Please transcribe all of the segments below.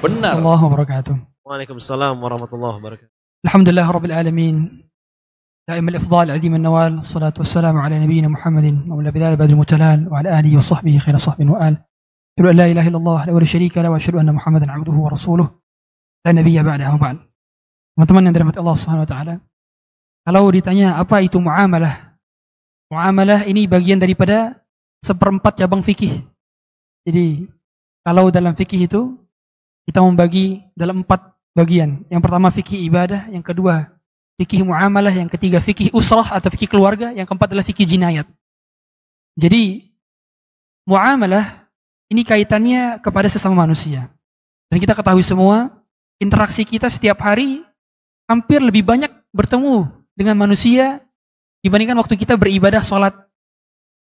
Benar. Allah wabarakatuh. Waalaikumsalam warahmatullahi wabarakatuh. Alhamdulillah rabbil alamin. دائم الإفضال عديم النوال الصلاة والسلام على نبينا محمد وعلى بلال بدر المتلال وعلى آله وصحبه خير صحب وآل أشهد أن لا إله إلا الله وحده لا شريك له وأشهد أن محمدا عبده ورسوله لا نبي بعده وبعد teman-teman yang dirahmati Allah Subhanahu wa kalau ditanya apa itu muamalah muamalah ini bagian daripada seperempat cabang fikih jadi kalau dalam fikih itu kita membagi dalam empat bagian yang pertama fikih ibadah yang kedua fikih muamalah, yang ketiga fikih usrah atau fikih keluarga, yang keempat adalah fikih jinayat. Jadi muamalah ini kaitannya kepada sesama manusia. Dan kita ketahui semua, interaksi kita setiap hari hampir lebih banyak bertemu dengan manusia dibandingkan waktu kita beribadah sholat.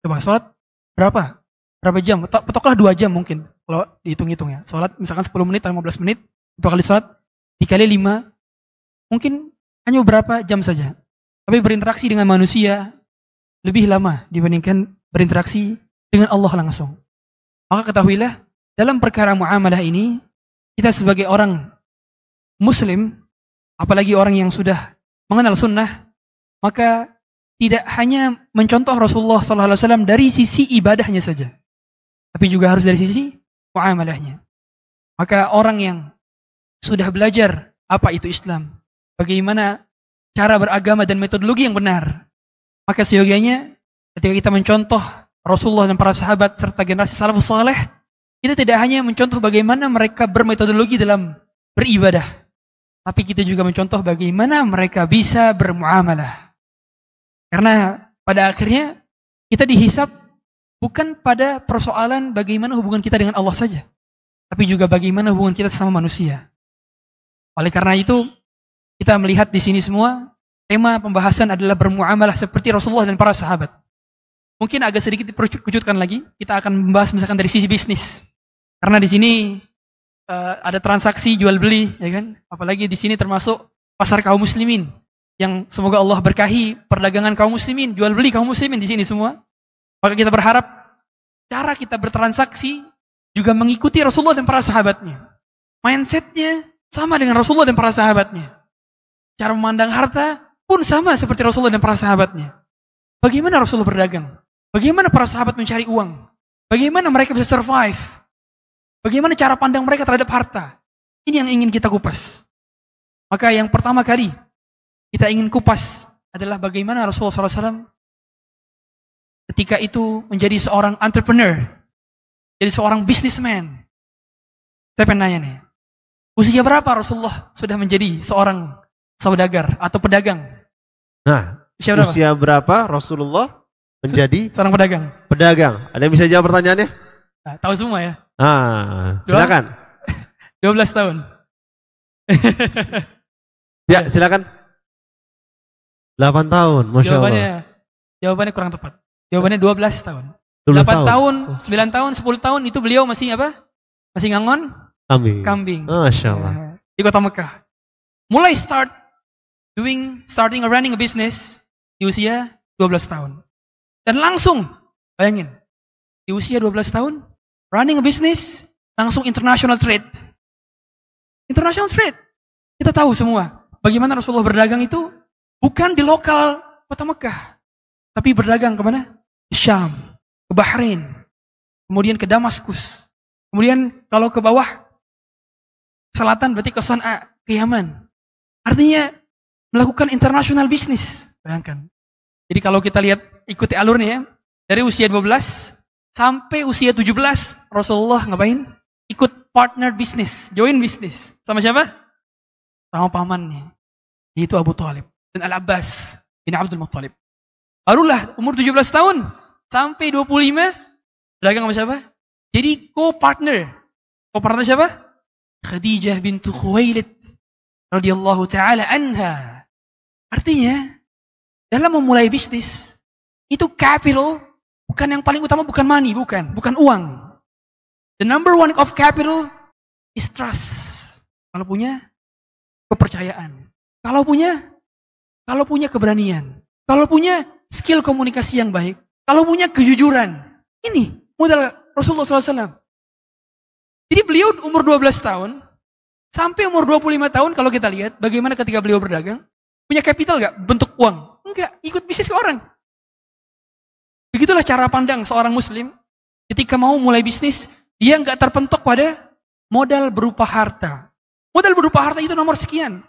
Coba sholat berapa? Berapa jam? Petoklah dua jam mungkin kalau dihitung-hitung ya. Sholat misalkan 10 menit atau 15 menit, untuk kali sholat dikali 5, mungkin hanya beberapa jam saja. Tapi berinteraksi dengan manusia lebih lama dibandingkan berinteraksi dengan Allah langsung. Maka ketahuilah, dalam perkara muamalah ini, kita sebagai orang muslim, apalagi orang yang sudah mengenal sunnah, maka tidak hanya mencontoh Rasulullah SAW dari sisi ibadahnya saja, tapi juga harus dari sisi muamalahnya. Maka orang yang sudah belajar apa itu Islam, bagaimana cara beragama dan metodologi yang benar. Maka seyogianya ketika kita mencontoh Rasulullah dan para sahabat serta generasi salafus saleh, kita tidak hanya mencontoh bagaimana mereka bermetodologi dalam beribadah, tapi kita juga mencontoh bagaimana mereka bisa bermuamalah. Karena pada akhirnya kita dihisap bukan pada persoalan bagaimana hubungan kita dengan Allah saja, tapi juga bagaimana hubungan kita sama manusia. Oleh karena itu, kita melihat di sini semua, tema pembahasan adalah bermuamalah seperti Rasulullah dan para sahabat. Mungkin agak sedikit diperkujutkan lagi, kita akan membahas misalkan dari sisi bisnis. Karena di sini uh, ada transaksi jual beli, ya kan? Apalagi di sini termasuk pasar kaum muslimin yang semoga Allah berkahi perdagangan kaum muslimin, jual beli kaum muslimin di sini semua. Maka kita berharap cara kita bertransaksi juga mengikuti Rasulullah dan para sahabatnya. Mindsetnya sama dengan Rasulullah dan para sahabatnya. Cara memandang harta pun sama seperti Rasulullah dan para sahabatnya. Bagaimana Rasulullah berdagang? Bagaimana para sahabat mencari uang? Bagaimana mereka bisa survive? Bagaimana cara pandang mereka terhadap harta? Ini yang ingin kita kupas. Maka yang pertama kali kita ingin kupas adalah bagaimana Rasulullah SAW ketika itu menjadi seorang entrepreneur, jadi seorang businessman. Saya pengen nanya nih, usia berapa Rasulullah sudah menjadi seorang saudagar atau pedagang. Nah, usia berapa, usia berapa Rasulullah menjadi seorang pedagang? Pedagang. Ada yang bisa jawab pertanyaannya? Nah, tahu semua ya? Ah, silakan. 12 tahun. ya, silakan. 8 tahun, Masya jawabannya, Allah. Jawabannya kurang tepat. Jawabannya 12 tahun. 12 8 tahun, tahun, 9 tahun, 10 tahun itu beliau masih apa? Masih ngangon? Kambing. Kambing. Masya Allah. Ya, di kota Mekah. Mulai start doing starting a running a business di usia 12 tahun. Dan langsung, bayangin, di usia 12 tahun, running a business, langsung international trade. International trade. Kita tahu semua, bagaimana Rasulullah berdagang itu bukan di lokal kota Mekah. Tapi berdagang ke mana? Syam, ke Bahrain, kemudian ke Damaskus. Kemudian kalau ke bawah, selatan berarti ke San'a, ke Yaman. Artinya melakukan international business. Bayangkan. Jadi kalau kita lihat ikuti alurnya ya, dari usia 12 sampai usia 17 Rasulullah ngapain? Ikut partner bisnis, join bisnis. Sama siapa? Sama pamannya. Yaitu Abu Talib dan Al-Abbas bin Abdul Muttalib. Barulah umur 17 tahun sampai 25 berdagang sama siapa? Jadi co-partner. Co-partner siapa? Khadijah bintu Khuwailid radhiyallahu taala anha. Artinya dalam memulai bisnis itu capital bukan yang paling utama bukan money, bukan, bukan uang. The number one of capital is trust. Kalau punya kepercayaan. Kalau punya kalau punya keberanian. Kalau punya skill komunikasi yang baik. Kalau punya kejujuran. Ini modal Rasulullah SAW. Jadi beliau umur 12 tahun Sampai umur 25 tahun kalau kita lihat bagaimana ketika beliau berdagang, punya capital gak bentuk uang? Enggak, ikut bisnis ke orang. Begitulah cara pandang seorang muslim ketika mau mulai bisnis, dia nggak terpentok pada modal berupa harta. Modal berupa harta itu nomor sekian.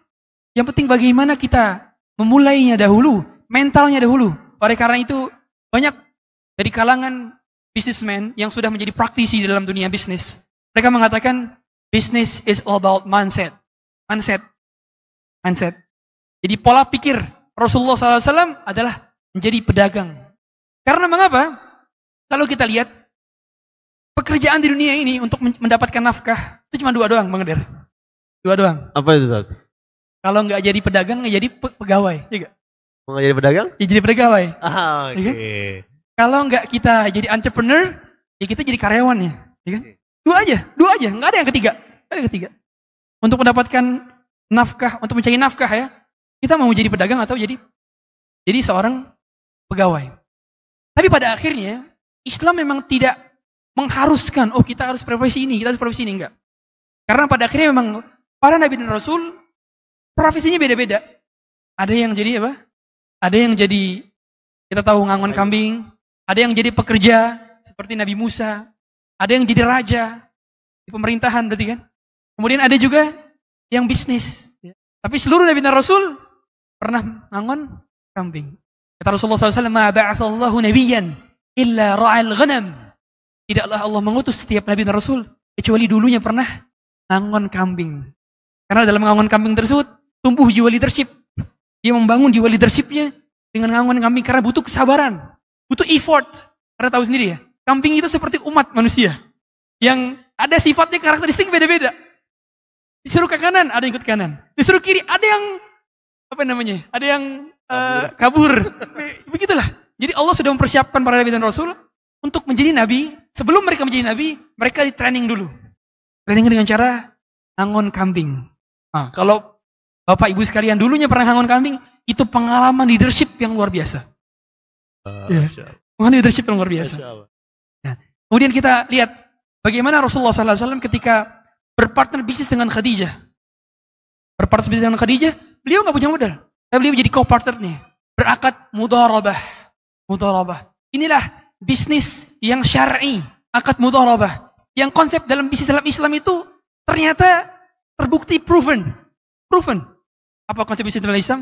Yang penting bagaimana kita memulainya dahulu, mentalnya dahulu. Oleh karena itu banyak dari kalangan bisnismen yang sudah menjadi praktisi dalam dunia bisnis. Mereka mengatakan business is all about mindset. Mindset. Mindset. Jadi pola pikir Rasulullah SAW adalah menjadi pedagang. Karena mengapa? Kalau kita lihat pekerjaan di dunia ini untuk mendapatkan nafkah itu cuma dua doang, Bang Der. Dua doang. Apa itu, Zat? Kalau nggak jadi pedagang, nggak jadi pe pegawai. Ya Mau jadi pedagang? Ya jadi pegawai. Ah, Ya oke. kan? Kalau nggak kita jadi entrepreneur, ya kita jadi karyawan ya. ya kan? Dua aja, dua aja. Nggak ada yang ketiga. Nggak ada yang ketiga. Untuk mendapatkan nafkah, untuk mencari nafkah ya, kita mau jadi pedagang atau jadi jadi seorang pegawai. Tapi pada akhirnya, Islam memang tidak mengharuskan, oh kita harus profesi ini, kita harus profesi ini, enggak. Karena pada akhirnya memang para nabi dan rasul profesinya beda-beda. Ada yang jadi apa? Ada yang jadi kita tahu ngangon kambing, ada yang jadi pekerja seperti Nabi Musa, ada yang jadi raja di pemerintahan berarti kan. Kemudian ada juga yang bisnis. Tapi seluruh Nabi dan Rasul pernah ngangon kambing. Kata Rasulullah SAW, Ma ba'asallahu nabiyan illa ra'al ghanam. Tidaklah Allah mengutus setiap Nabi dan Rasul, kecuali dulunya pernah ngangon kambing. Karena dalam ngangon kambing tersebut, tumbuh jiwa leadership. Dia membangun jiwa leadershipnya dengan ngangon kambing karena butuh kesabaran. Butuh effort. Karena tahu sendiri ya, kambing itu seperti umat manusia. Yang ada sifatnya karakteristik beda-beda. Disuruh ke kanan, ada yang ikut kanan. Disuruh kiri, ada yang apa namanya? Ada yang uh, kabur. Begitulah. Jadi Allah sudah mempersiapkan para nabi dan rasul untuk menjadi nabi. Sebelum mereka menjadi nabi, mereka di training dulu. Training dengan cara ngangon kambing. Nah, kalau Bapak Ibu sekalian dulunya pernah ngangon kambing, itu pengalaman leadership yang luar biasa. Ya. Pengalaman leadership yang luar biasa. Nah, kemudian kita lihat bagaimana Rasulullah SAW ketika berpartner bisnis dengan Khadijah. Berpartner bisnis dengan Khadijah, beliau nggak punya modal. Tapi beliau menjadi co-partnernya. Berakad mudarabah. Mudarabah. Inilah bisnis yang syar'i. Akad mudarabah. Yang konsep dalam bisnis dalam Islam itu ternyata terbukti proven. Proven. Apa konsep dalam Islam?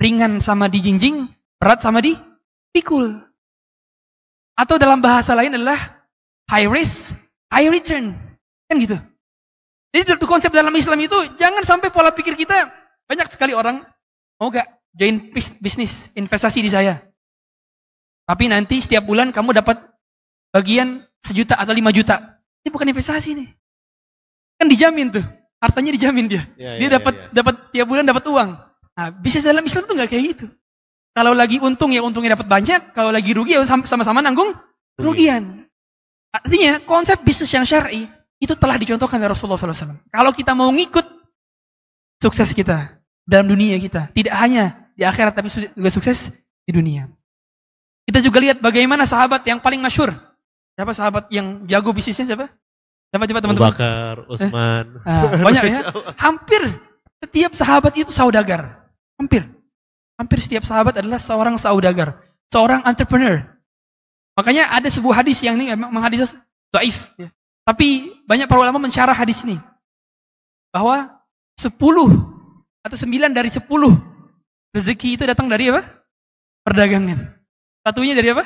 Ringan sama dijinjing, berat sama di pikul. Atau dalam bahasa lain adalah high risk, high return. Kan gitu. Jadi konsep dalam Islam itu jangan sampai pola pikir kita banyak sekali orang mau gak join bis- bisnis investasi di saya. Tapi nanti setiap bulan kamu dapat bagian sejuta atau lima juta. Ini bukan investasi nih. Kan dijamin tuh. Hartanya dijamin dia. Ya, dia ya, dapat ya, dapat tiap bulan dapat uang. Nah, bisnis dalam Islam tuh nggak kayak gitu. Kalau lagi untung ya untungnya dapat banyak, kalau lagi rugi ya sam- sama-sama nanggung kerugian. Artinya konsep bisnis yang syar'i itu telah dicontohkan oleh Rasulullah SAW. Kalau kita mau ngikut sukses kita dalam dunia kita, tidak hanya di akhirat tapi juga sukses di dunia. Kita juga lihat bagaimana sahabat yang paling masyur. Siapa sahabat yang jago bisnisnya siapa? Coba Abu teman-teman? Bakar, Utsman. Nah, banyak ya. Masya Allah. Hampir setiap sahabat itu saudagar. Hampir. Hampir setiap sahabat adalah seorang saudagar. Seorang entrepreneur. Makanya ada sebuah hadis yang ini memang hadis daif. Ya. Tapi banyak para ulama mensyarah hadis ini. Bahwa 10 atau 9 dari 10 rezeki itu datang dari apa? Perdagangan. Satunya dari apa?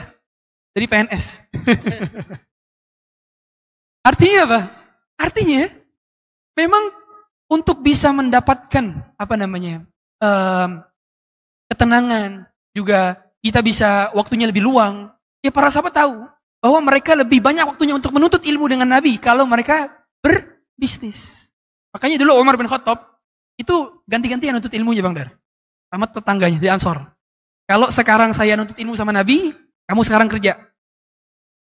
Dari PNS. Artinya apa? Artinya memang untuk bisa mendapatkan apa namanya em, ketenangan juga kita bisa waktunya lebih luang. Ya para sahabat tahu bahwa mereka lebih banyak waktunya untuk menuntut ilmu dengan Nabi kalau mereka berbisnis. Makanya dulu Umar bin Khattab itu ganti-gantian nuntut ilmunya Bang Dar. Sama tetangganya di Ansor. Kalau sekarang saya nuntut ilmu sama Nabi, kamu sekarang kerja.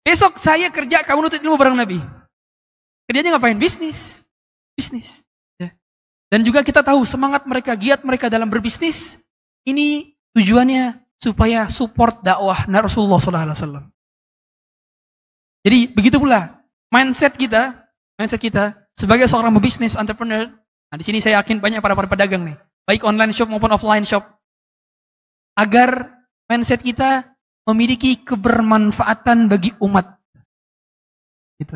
Besok saya kerja, kamu nuntut ilmu bareng Nabi. Kerjanya ngapain? Bisnis. Bisnis. Ya. Dan juga kita tahu semangat mereka, giat mereka dalam berbisnis, ini tujuannya supaya support dakwah Rasulullah SAW. Jadi begitu pula mindset kita, mindset kita sebagai seorang pebisnis entrepreneur, Nah, di sini saya yakin banyak para para pedagang nih, baik online shop maupun offline shop, agar mindset kita memiliki kebermanfaatan bagi umat. Gitu.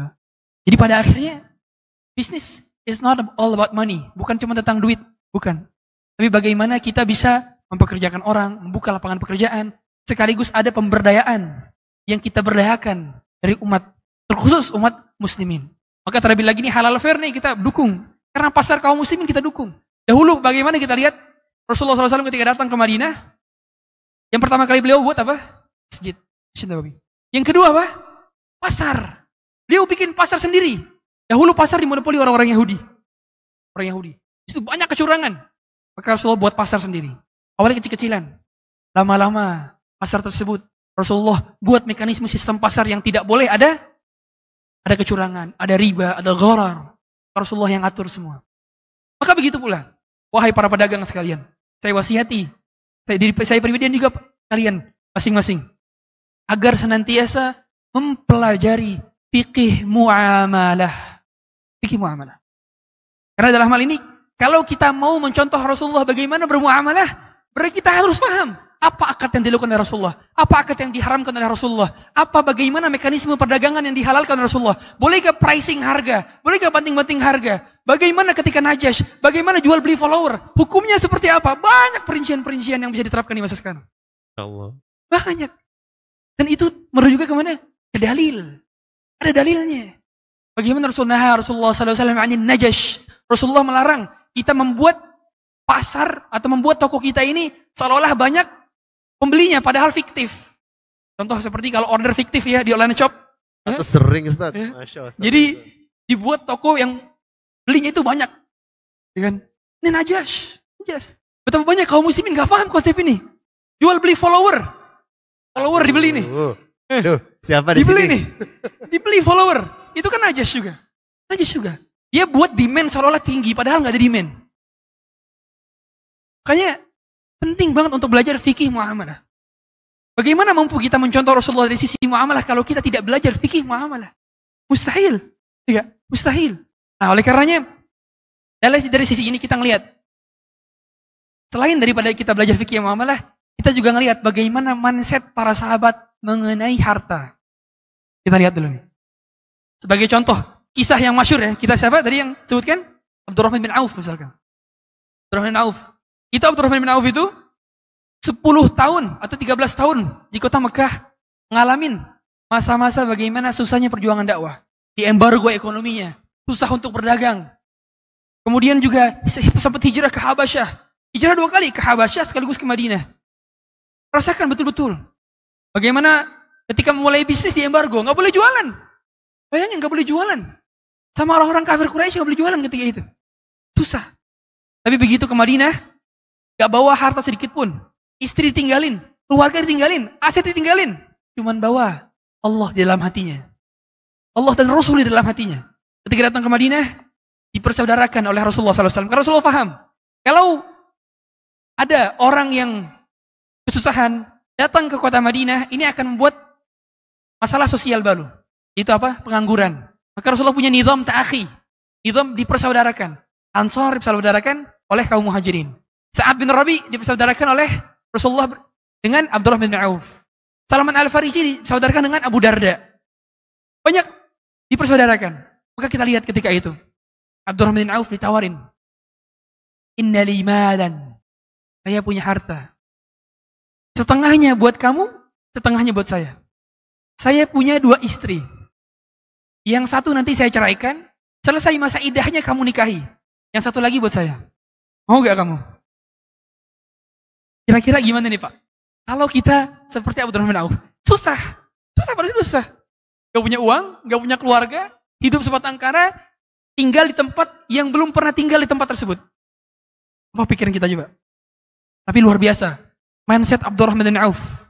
Jadi pada akhirnya bisnis is not all about money, bukan cuma tentang duit, bukan. Tapi bagaimana kita bisa mempekerjakan orang, membuka lapangan pekerjaan, sekaligus ada pemberdayaan yang kita berdayakan dari umat, terkhusus umat muslimin. Maka terlebih lagi ini halal fair nih kita dukung. Karena pasar kaum muslimin kita dukung. Dahulu bagaimana kita lihat Rasulullah SAW ketika datang ke Madinah, yang pertama kali beliau buat apa? Masjid. Yang kedua apa? Pasar. Beliau bikin pasar sendiri. Dahulu pasar dimonopoli orang-orang Yahudi. Orang Yahudi. Itu banyak kecurangan. Maka Rasulullah buat pasar sendiri. Awalnya kecil-kecilan. Lama-lama pasar tersebut Rasulullah buat mekanisme sistem pasar yang tidak boleh ada ada kecurangan, ada riba, ada gharar. Rasulullah yang atur semua. Maka begitu pula, wahai para pedagang sekalian, saya wasihati, saya diri saya pribadi dan juga kalian masing-masing agar senantiasa mempelajari fikih muamalah. Fikih muamalah. Karena dalam hal ini, kalau kita mau mencontoh Rasulullah bagaimana bermuamalah, berarti kita harus paham apa akad yang dilakukan oleh Rasulullah? Apa akad yang diharamkan oleh Rasulullah? Apa bagaimana mekanisme perdagangan yang dihalalkan oleh Rasulullah? Bolehkah pricing harga? Bolehkah banting-banting harga? Bagaimana ketika najas? Bagaimana jual beli follower? Hukumnya seperti apa? Banyak perincian-perincian yang bisa diterapkan di masa sekarang. Allah. Banyak. Dan itu merujuk ke mana? Ke dalil. Ada dalilnya. Bagaimana Rasulullah Rasulullah SAW najas? Rasulullah melarang kita membuat pasar atau membuat toko kita ini seolah-olah banyak pembelinya padahal fiktif. Contoh seperti kalau order fiktif ya di online shop. Atau sering Ustaz. Ya. Masya, Jadi dibuat toko yang belinya itu banyak. Ya kan? Ini najas. Najas. Betapa banyak kaum muslimin gak paham konsep ini. Jual beli follower. Follower dibeli nih. Uh, uh, siapa di dibeli sini? nih. Dibeli follower. Itu kan najas juga. Najas juga. Dia buat demand seolah-olah tinggi padahal nggak ada demand. Makanya Penting banget untuk belajar fikih muamalah. Bagaimana mampu kita mencontoh Rasulullah dari sisi muamalah kalau kita tidak belajar fikih muamalah? Mustahil. Tidak, mustahil. Nah, oleh karenanya dari sisi ini kita ngelihat selain daripada kita belajar fikih muamalah, kita juga ngelihat bagaimana mindset para sahabat mengenai harta. Kita lihat dulu nih. Sebagai contoh, kisah yang masyur ya, kita siapa tadi yang sebutkan? Abdurrahman bin Auf misalkan. Abdurrahman bin Auf itu Abdurrahman bin Auf itu 10 tahun atau 13 tahun di kota Mekah ngalamin masa-masa bagaimana susahnya perjuangan dakwah. Di embargo ekonominya, susah untuk berdagang. Kemudian juga sempat hijrah ke Habasyah. Hijrah dua kali ke Habasyah sekaligus ke Madinah. Rasakan betul-betul. Bagaimana ketika memulai bisnis di embargo, nggak boleh jualan. Bayangin nggak boleh jualan. Sama orang-orang kafir Quraisy nggak boleh jualan ketika itu. Susah. Tapi begitu ke Madinah, Gak bawa harta sedikit pun. Istri ditinggalin, keluarga ditinggalin, aset ditinggalin. Cuman bawa Allah di dalam hatinya. Allah dan Rasul di dalam hatinya. Ketika datang ke Madinah, dipersaudarakan oleh Rasulullah SAW. Karena Rasulullah paham, kalau ada orang yang kesusahan datang ke kota Madinah, ini akan membuat masalah sosial baru. Itu apa? Pengangguran. Maka Rasulullah punya nizam ta'akhi. Nizam dipersaudarakan. Ansar dipersaudarakan oleh kaum muhajirin. Sa'ad bin Rabi dipersaudarakan oleh Rasulullah dengan Abdullah bin Auf. Salman Al-Farisi disaudarakan dengan Abu Darda. Banyak dipersaudarakan. Maka kita lihat ketika itu. Abdurrahman bin Auf ditawarin. Inna. Saya punya harta. Setengahnya buat kamu, setengahnya buat saya. Saya punya dua istri. Yang satu nanti saya ceraikan, selesai masa idahnya kamu nikahi. Yang satu lagi buat saya. Mau gak kamu? Kira-kira gimana nih Pak? Kalau kita seperti Abdurrahman bin Auf, susah. Susah pada susah. Gak punya uang, gak punya keluarga, hidup sebatang kara, tinggal di tempat yang belum pernah tinggal di tempat tersebut. Apa pikiran kita juga? Tapi luar biasa. Mindset Abdurrahman bin Auf.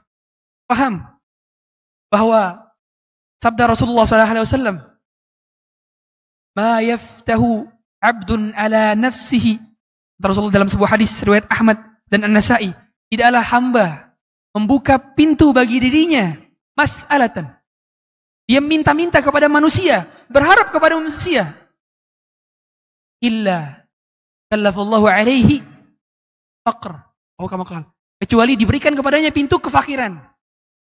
Paham bahwa sabda Rasulullah SAW, Ma yaftahu abdun ala nafsihi. Rasulullah dalam sebuah hadis riwayat Ahmad dan An-Nasai tidaklah hamba membuka pintu bagi dirinya mas'alatan dia minta-minta kepada manusia berharap kepada manusia illa kallafallahu alaihi faqr. Oh kamu Kecuali diberikan kepadanya pintu kefakiran.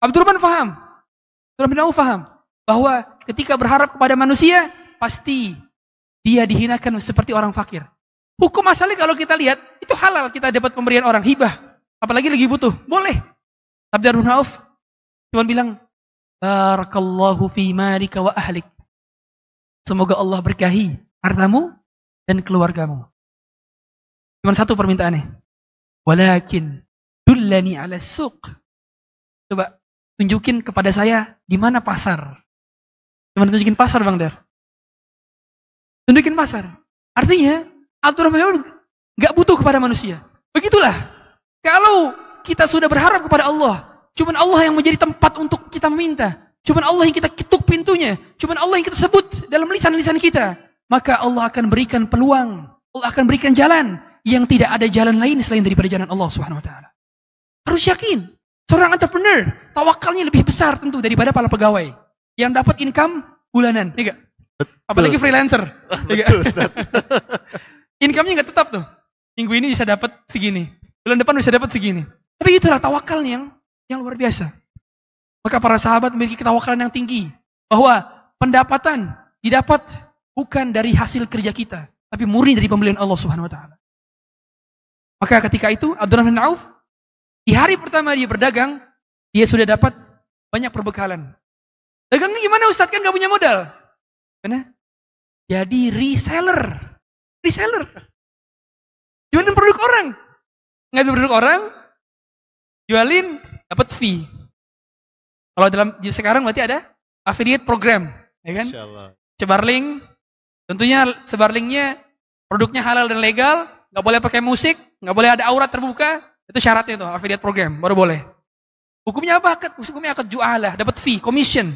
Abdurrahman faham. Abdurrahman bin Auf faham bahwa ketika berharap kepada manusia pasti dia dihinakan seperti orang fakir. Hukum asalnya kalau kita lihat itu halal kita dapat pemberian orang hibah, apalagi lagi butuh, boleh. Abdurrahman bin Auf cuma bilang barakallahu fi malika wa ahlik. Semoga Allah berkahi hartamu dan keluargamu. Cuma satu permintaannya. Walakin dullani ala suq. Coba tunjukin kepada saya di mana pasar. Gimana tunjukin pasar Bang Dar? Tunjukin pasar. Artinya Abdurrahman nggak butuh kepada manusia. Begitulah. Kalau kita sudah berharap kepada Allah, cuman Allah yang menjadi tempat untuk kita meminta. Cuman Allah yang kita ketuk pintunya. Cuman Allah yang kita sebut dalam lisan-lisan kita. Maka Allah akan berikan peluang. Allah akan berikan jalan yang tidak ada jalan lain selain daripada jalan Allah Subhanahu wa taala. Harus yakin. Seorang entrepreneur, tawakalnya lebih besar tentu daripada para pegawai yang dapat income bulanan, ya Apalagi freelancer. Ya Income-nya nggak tetap tuh. Minggu ini bisa dapat segini, bulan depan bisa dapat segini. Tapi itulah tawakalnya yang yang luar biasa. Maka para sahabat memiliki ketawakalan yang tinggi bahwa pendapatan didapat bukan dari hasil kerja kita, tapi murni dari pembelian Allah Subhanahu wa taala. Maka ketika itu Abdurrahman bin Auf di hari pertama dia berdagang, dia sudah dapat banyak perbekalan. Dagangnya gimana Ustadz kan gak punya modal. Karena jadi reseller. Reseller. Jualin produk orang. Ngambil produk orang, jualin, dapat fee. Kalau dalam sekarang berarti ada affiliate program, ya kan? Sebar link, tentunya sebar linknya produknya halal dan legal, nggak boleh pakai musik, nggak boleh ada aurat terbuka, itu syaratnya itu affiliate program, baru boleh. Hukumnya apa? Hukumnya akad jualah, dapat fee, commission.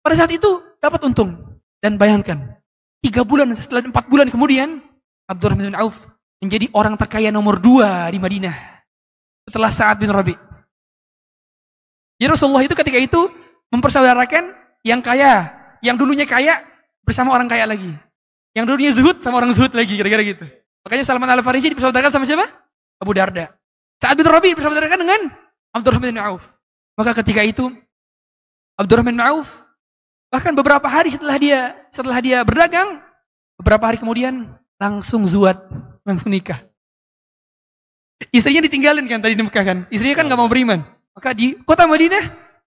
Pada saat itu dapat untung. Dan bayangkan, tiga bulan setelah empat bulan kemudian, Abdurrahman bin Auf menjadi orang terkaya nomor dua di Madinah. Setelah Sa'ad bin Rabi. Ya Rasulullah itu ketika itu mempersaudarakan yang kaya, yang dulunya kaya bersama orang kaya lagi. Yang dulunya zuhud sama orang zuhud lagi, kira-kira gitu. Makanya Salman Al-Farisi dipersaudarakan sama siapa? Abu Darda. Saat bin Rabi dipersaudarakan dengan Abdurrahman bin Auf. Maka ketika itu Abdurrahman bin Auf bahkan beberapa hari setelah dia setelah dia berdagang, beberapa hari kemudian langsung zuat, langsung nikah. Istrinya ditinggalin kan tadi di Mekah kan. Istrinya kan nggak mau beriman. Maka di kota Madinah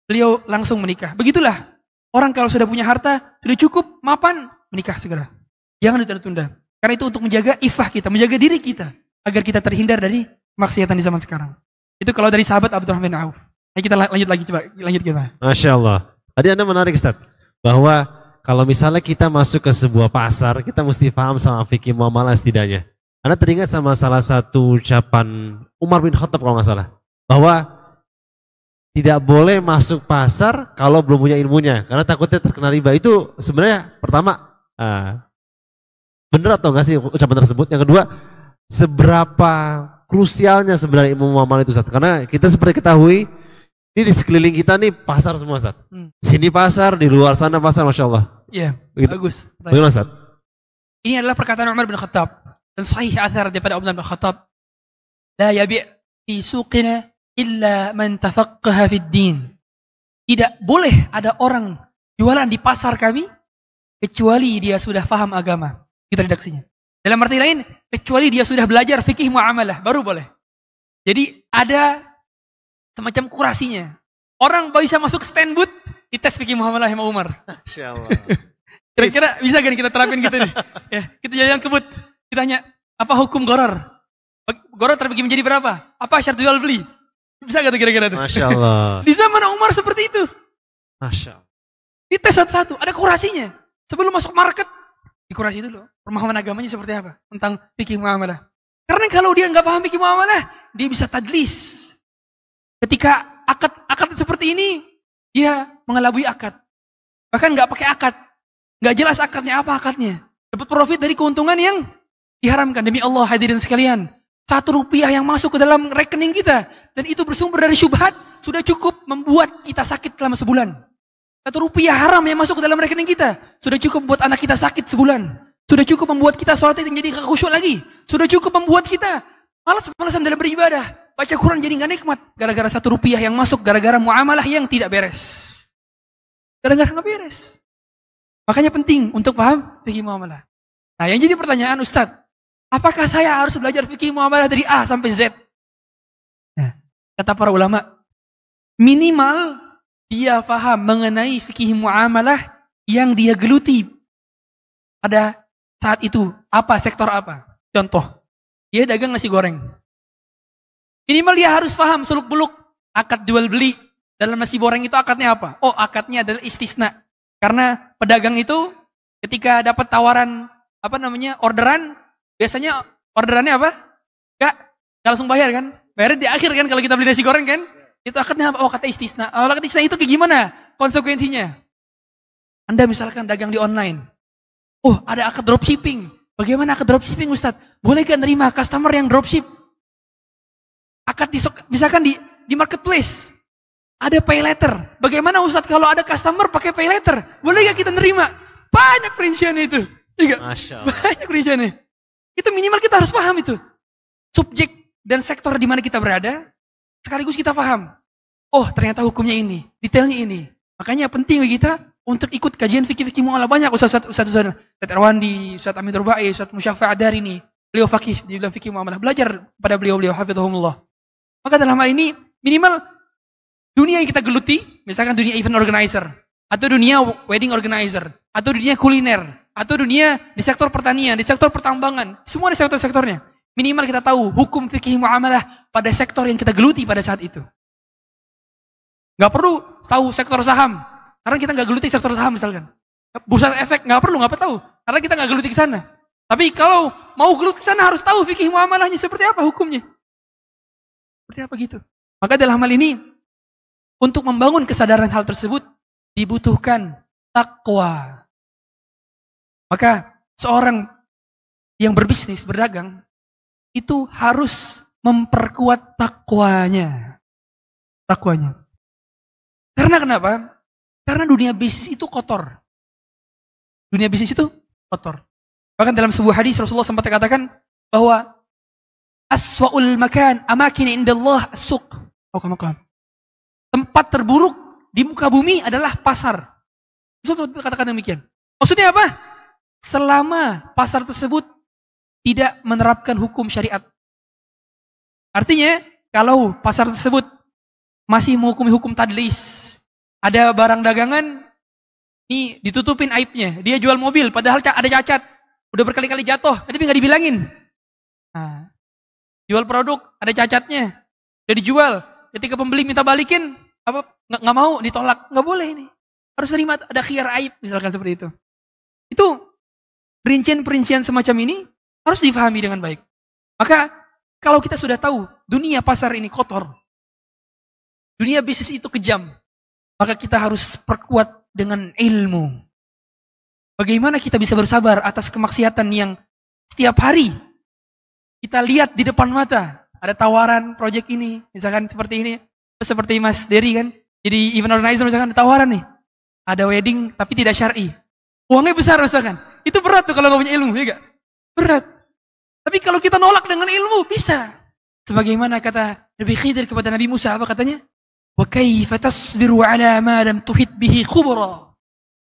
beliau langsung menikah. Begitulah orang kalau sudah punya harta sudah cukup mapan menikah segera. Jangan ditunda-tunda. Karena itu untuk menjaga ifah kita, menjaga diri kita. Agar kita terhindar dari maksiatan di zaman sekarang. Itu kalau dari sahabat Abdurrahman bin Auf. Ayo kita lanjut lagi, coba lanjut kita. Masya Allah. Tadi Anda menarik Ustaz. Bahwa kalau misalnya kita masuk ke sebuah pasar, kita mesti paham sama fikih muamalah setidaknya. Anda teringat sama salah satu ucapan Umar bin Khattab kalau nggak salah. Bahwa tidak boleh masuk pasar kalau belum punya ilmunya. Karena takutnya terkena riba. Itu sebenarnya pertama, uh, Benar atau enggak sih ucapan tersebut? Yang kedua, seberapa krusialnya sebenarnya ilmu muamalah itu Ustaz? Karena kita seperti ketahui, ini di sekeliling kita nih pasar semua Ustaz. Hmm. Sini pasar, di luar sana pasar, Masya Allah. Iya, bagus. Bagaimana Ustaz? Ini adalah perkataan Umar bin Khattab. Dan sahih athar daripada Umar bin Khattab. La yabi' fi suqina illa man tafaqqaha fid din. Tidak boleh ada orang jualan di pasar kami kecuali dia sudah faham agama. Itu redaksinya. Dalam arti lain, kecuali dia sudah belajar fikih muamalah, baru boleh. Jadi ada semacam kurasinya. Orang bisa masuk stand booth, dites fikih muamalah sama Umar. Kira-kira bisa gak kita terapin gitu nih? Ya, kita jalan ke booth, kita tanya, apa hukum goror? Goror terbagi menjadi berapa? Apa syarat jual beli? Bisa gak tuh kira-kira tuh? Masya Allah. Di zaman Umar seperti itu. Masya Allah. Dites satu-satu, ada kurasinya. Sebelum masuk market, dikurasi dulu. Pemahaman agamanya seperti apa? Tentang fikih muamalah. Karena kalau dia nggak paham fikih muamalah, dia bisa tadlis. Ketika akad akad seperti ini, dia mengelabui akad. Bahkan nggak pakai akad. Nggak jelas akadnya apa akadnya. Dapat profit dari keuntungan yang diharamkan. Demi Allah hadirin sekalian. Satu rupiah yang masuk ke dalam rekening kita. Dan itu bersumber dari syubhat. Sudah cukup membuat kita sakit selama sebulan. Satu rupiah haram yang masuk ke dalam rekening kita. Sudah cukup buat anak kita sakit sebulan. Sudah cukup membuat kita sholat itu jadi khusyuk lagi. Sudah cukup membuat kita malas-malasan dalam beribadah. Baca Quran jadi nggak nikmat. Gara-gara satu rupiah yang masuk, gara-gara muamalah yang tidak beres. Gara-gara nggak beres. Makanya penting untuk paham fikih muamalah. Nah yang jadi pertanyaan Ustadz, apakah saya harus belajar fikih muamalah dari A sampai Z? Nah, kata para ulama, minimal dia faham mengenai fikih muamalah yang dia geluti pada saat itu. Apa, sektor apa? Contoh, dia dagang nasi goreng. Minimal dia harus paham seluk beluk akad jual beli dalam nasi goreng itu akadnya apa? Oh akadnya adalah istisna. Karena pedagang itu ketika dapat tawaran apa namanya orderan, biasanya orderannya apa? Gak, gak langsung bayar kan? Bayar di akhir kan kalau kita beli nasi goreng kan? Itu akadnya apa? Oh kata istisna. Oh kata istisna itu kayak gimana konsekuensinya? Anda misalkan dagang di online. Oh ada akad dropshipping. Bagaimana akad dropshipping Ustadz? Boleh gak nerima customer yang dropship? Akad di, misalkan di, di marketplace. Ada pay letter. Bagaimana Ustadz kalau ada customer pakai pay letter? Boleh gak kita nerima? Banyak perinciannya itu. Iya. Banyak perinciannya. Itu minimal kita harus paham itu. Subjek dan sektor di mana kita berada, sekaligus kita paham. Oh ternyata hukumnya ini, detailnya ini. Makanya penting bagi kita untuk ikut kajian fikih-fikih mu'ala. Banyak Ustaz-Ustaz, Ustaz Ustaz Erwandi, Ustaz Amin Rubai, Ustaz Musyafa Adar ini. Beliau fakih di dalam fikih mu'amalah. Belajar pada beliau-beliau, hafidhahumullah. Maka dalam hal ini, minimal dunia yang kita geluti, misalkan dunia event organizer, atau dunia wedding organizer, atau dunia kuliner, atau dunia di sektor pertanian, di sektor pertambangan, semua di sektor-sektornya. Minimal kita tahu hukum fikih muamalah pada sektor yang kita geluti pada saat itu. Gak perlu tahu sektor saham, karena kita nggak geluti sektor saham misalkan. Bursa efek nggak perlu, nggak tahu, karena kita nggak geluti ke sana. Tapi kalau mau geluti ke sana harus tahu fikih muamalahnya seperti apa hukumnya. Seperti apa gitu. Maka dalam hal ini untuk membangun kesadaran hal tersebut dibutuhkan takwa. Maka seorang yang berbisnis, berdagang, itu harus memperkuat takwanya. Takwanya. Karena kenapa? Karena dunia bisnis itu kotor. Dunia bisnis itu kotor. Bahkan dalam sebuah hadis Rasulullah sempat katakan bahwa aswaul makan amakin indallah as-suq. Oh, Tempat terburuk di muka bumi adalah pasar. Rasulullah katakan demikian. Maksudnya apa? Selama pasar tersebut tidak menerapkan hukum syariat. Artinya, kalau pasar tersebut masih menghukumi hukum tadlis, ada barang dagangan, ini ditutupin aibnya. Dia jual mobil, padahal ada cacat. Udah berkali-kali jatuh, tapi nggak dibilangin. Nah, jual produk, ada cacatnya. Udah dijual. Ketika pembeli minta balikin, apa nggak mau ditolak nggak boleh ini harus terima ada khiar aib misalkan seperti itu itu perincian-perincian semacam ini harus difahami dengan baik maka kalau kita sudah tahu dunia pasar ini kotor dunia bisnis itu kejam maka kita harus perkuat dengan ilmu bagaimana kita bisa bersabar atas kemaksiatan yang setiap hari kita lihat di depan mata ada tawaran proyek ini misalkan seperti ini seperti Mas Dery kan. Jadi event organizer misalkan ada tawaran nih. Ada wedding tapi tidak syar'i. Uangnya besar misalkan. Itu berat tuh kalau nggak punya ilmu, ya gak? Berat. Tapi kalau kita nolak dengan ilmu, bisa. Sebagaimana kata Nabi Khidir kepada Nabi Musa, apa katanya? Kaifa tasbiru ala ma lam tuhit bihi khubra.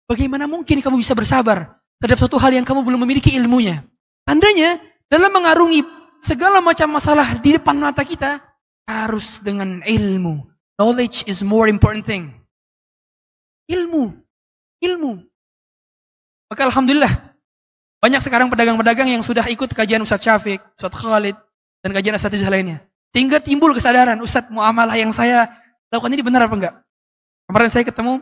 Bagaimana mungkin kamu bisa bersabar terhadap suatu hal yang kamu belum memiliki ilmunya? Tandanya, dalam mengarungi segala macam masalah di depan mata kita, harus dengan ilmu. Knowledge is more important thing. Ilmu. Ilmu. Maka Alhamdulillah. Banyak sekarang pedagang-pedagang yang sudah ikut kajian Ustadz Syafiq, Ustadz Khalid, dan kajian Ustadz lainnya. Sehingga timbul kesadaran, Ustadz muamalah yang saya lakukan ini benar apa enggak? Kemarin saya ketemu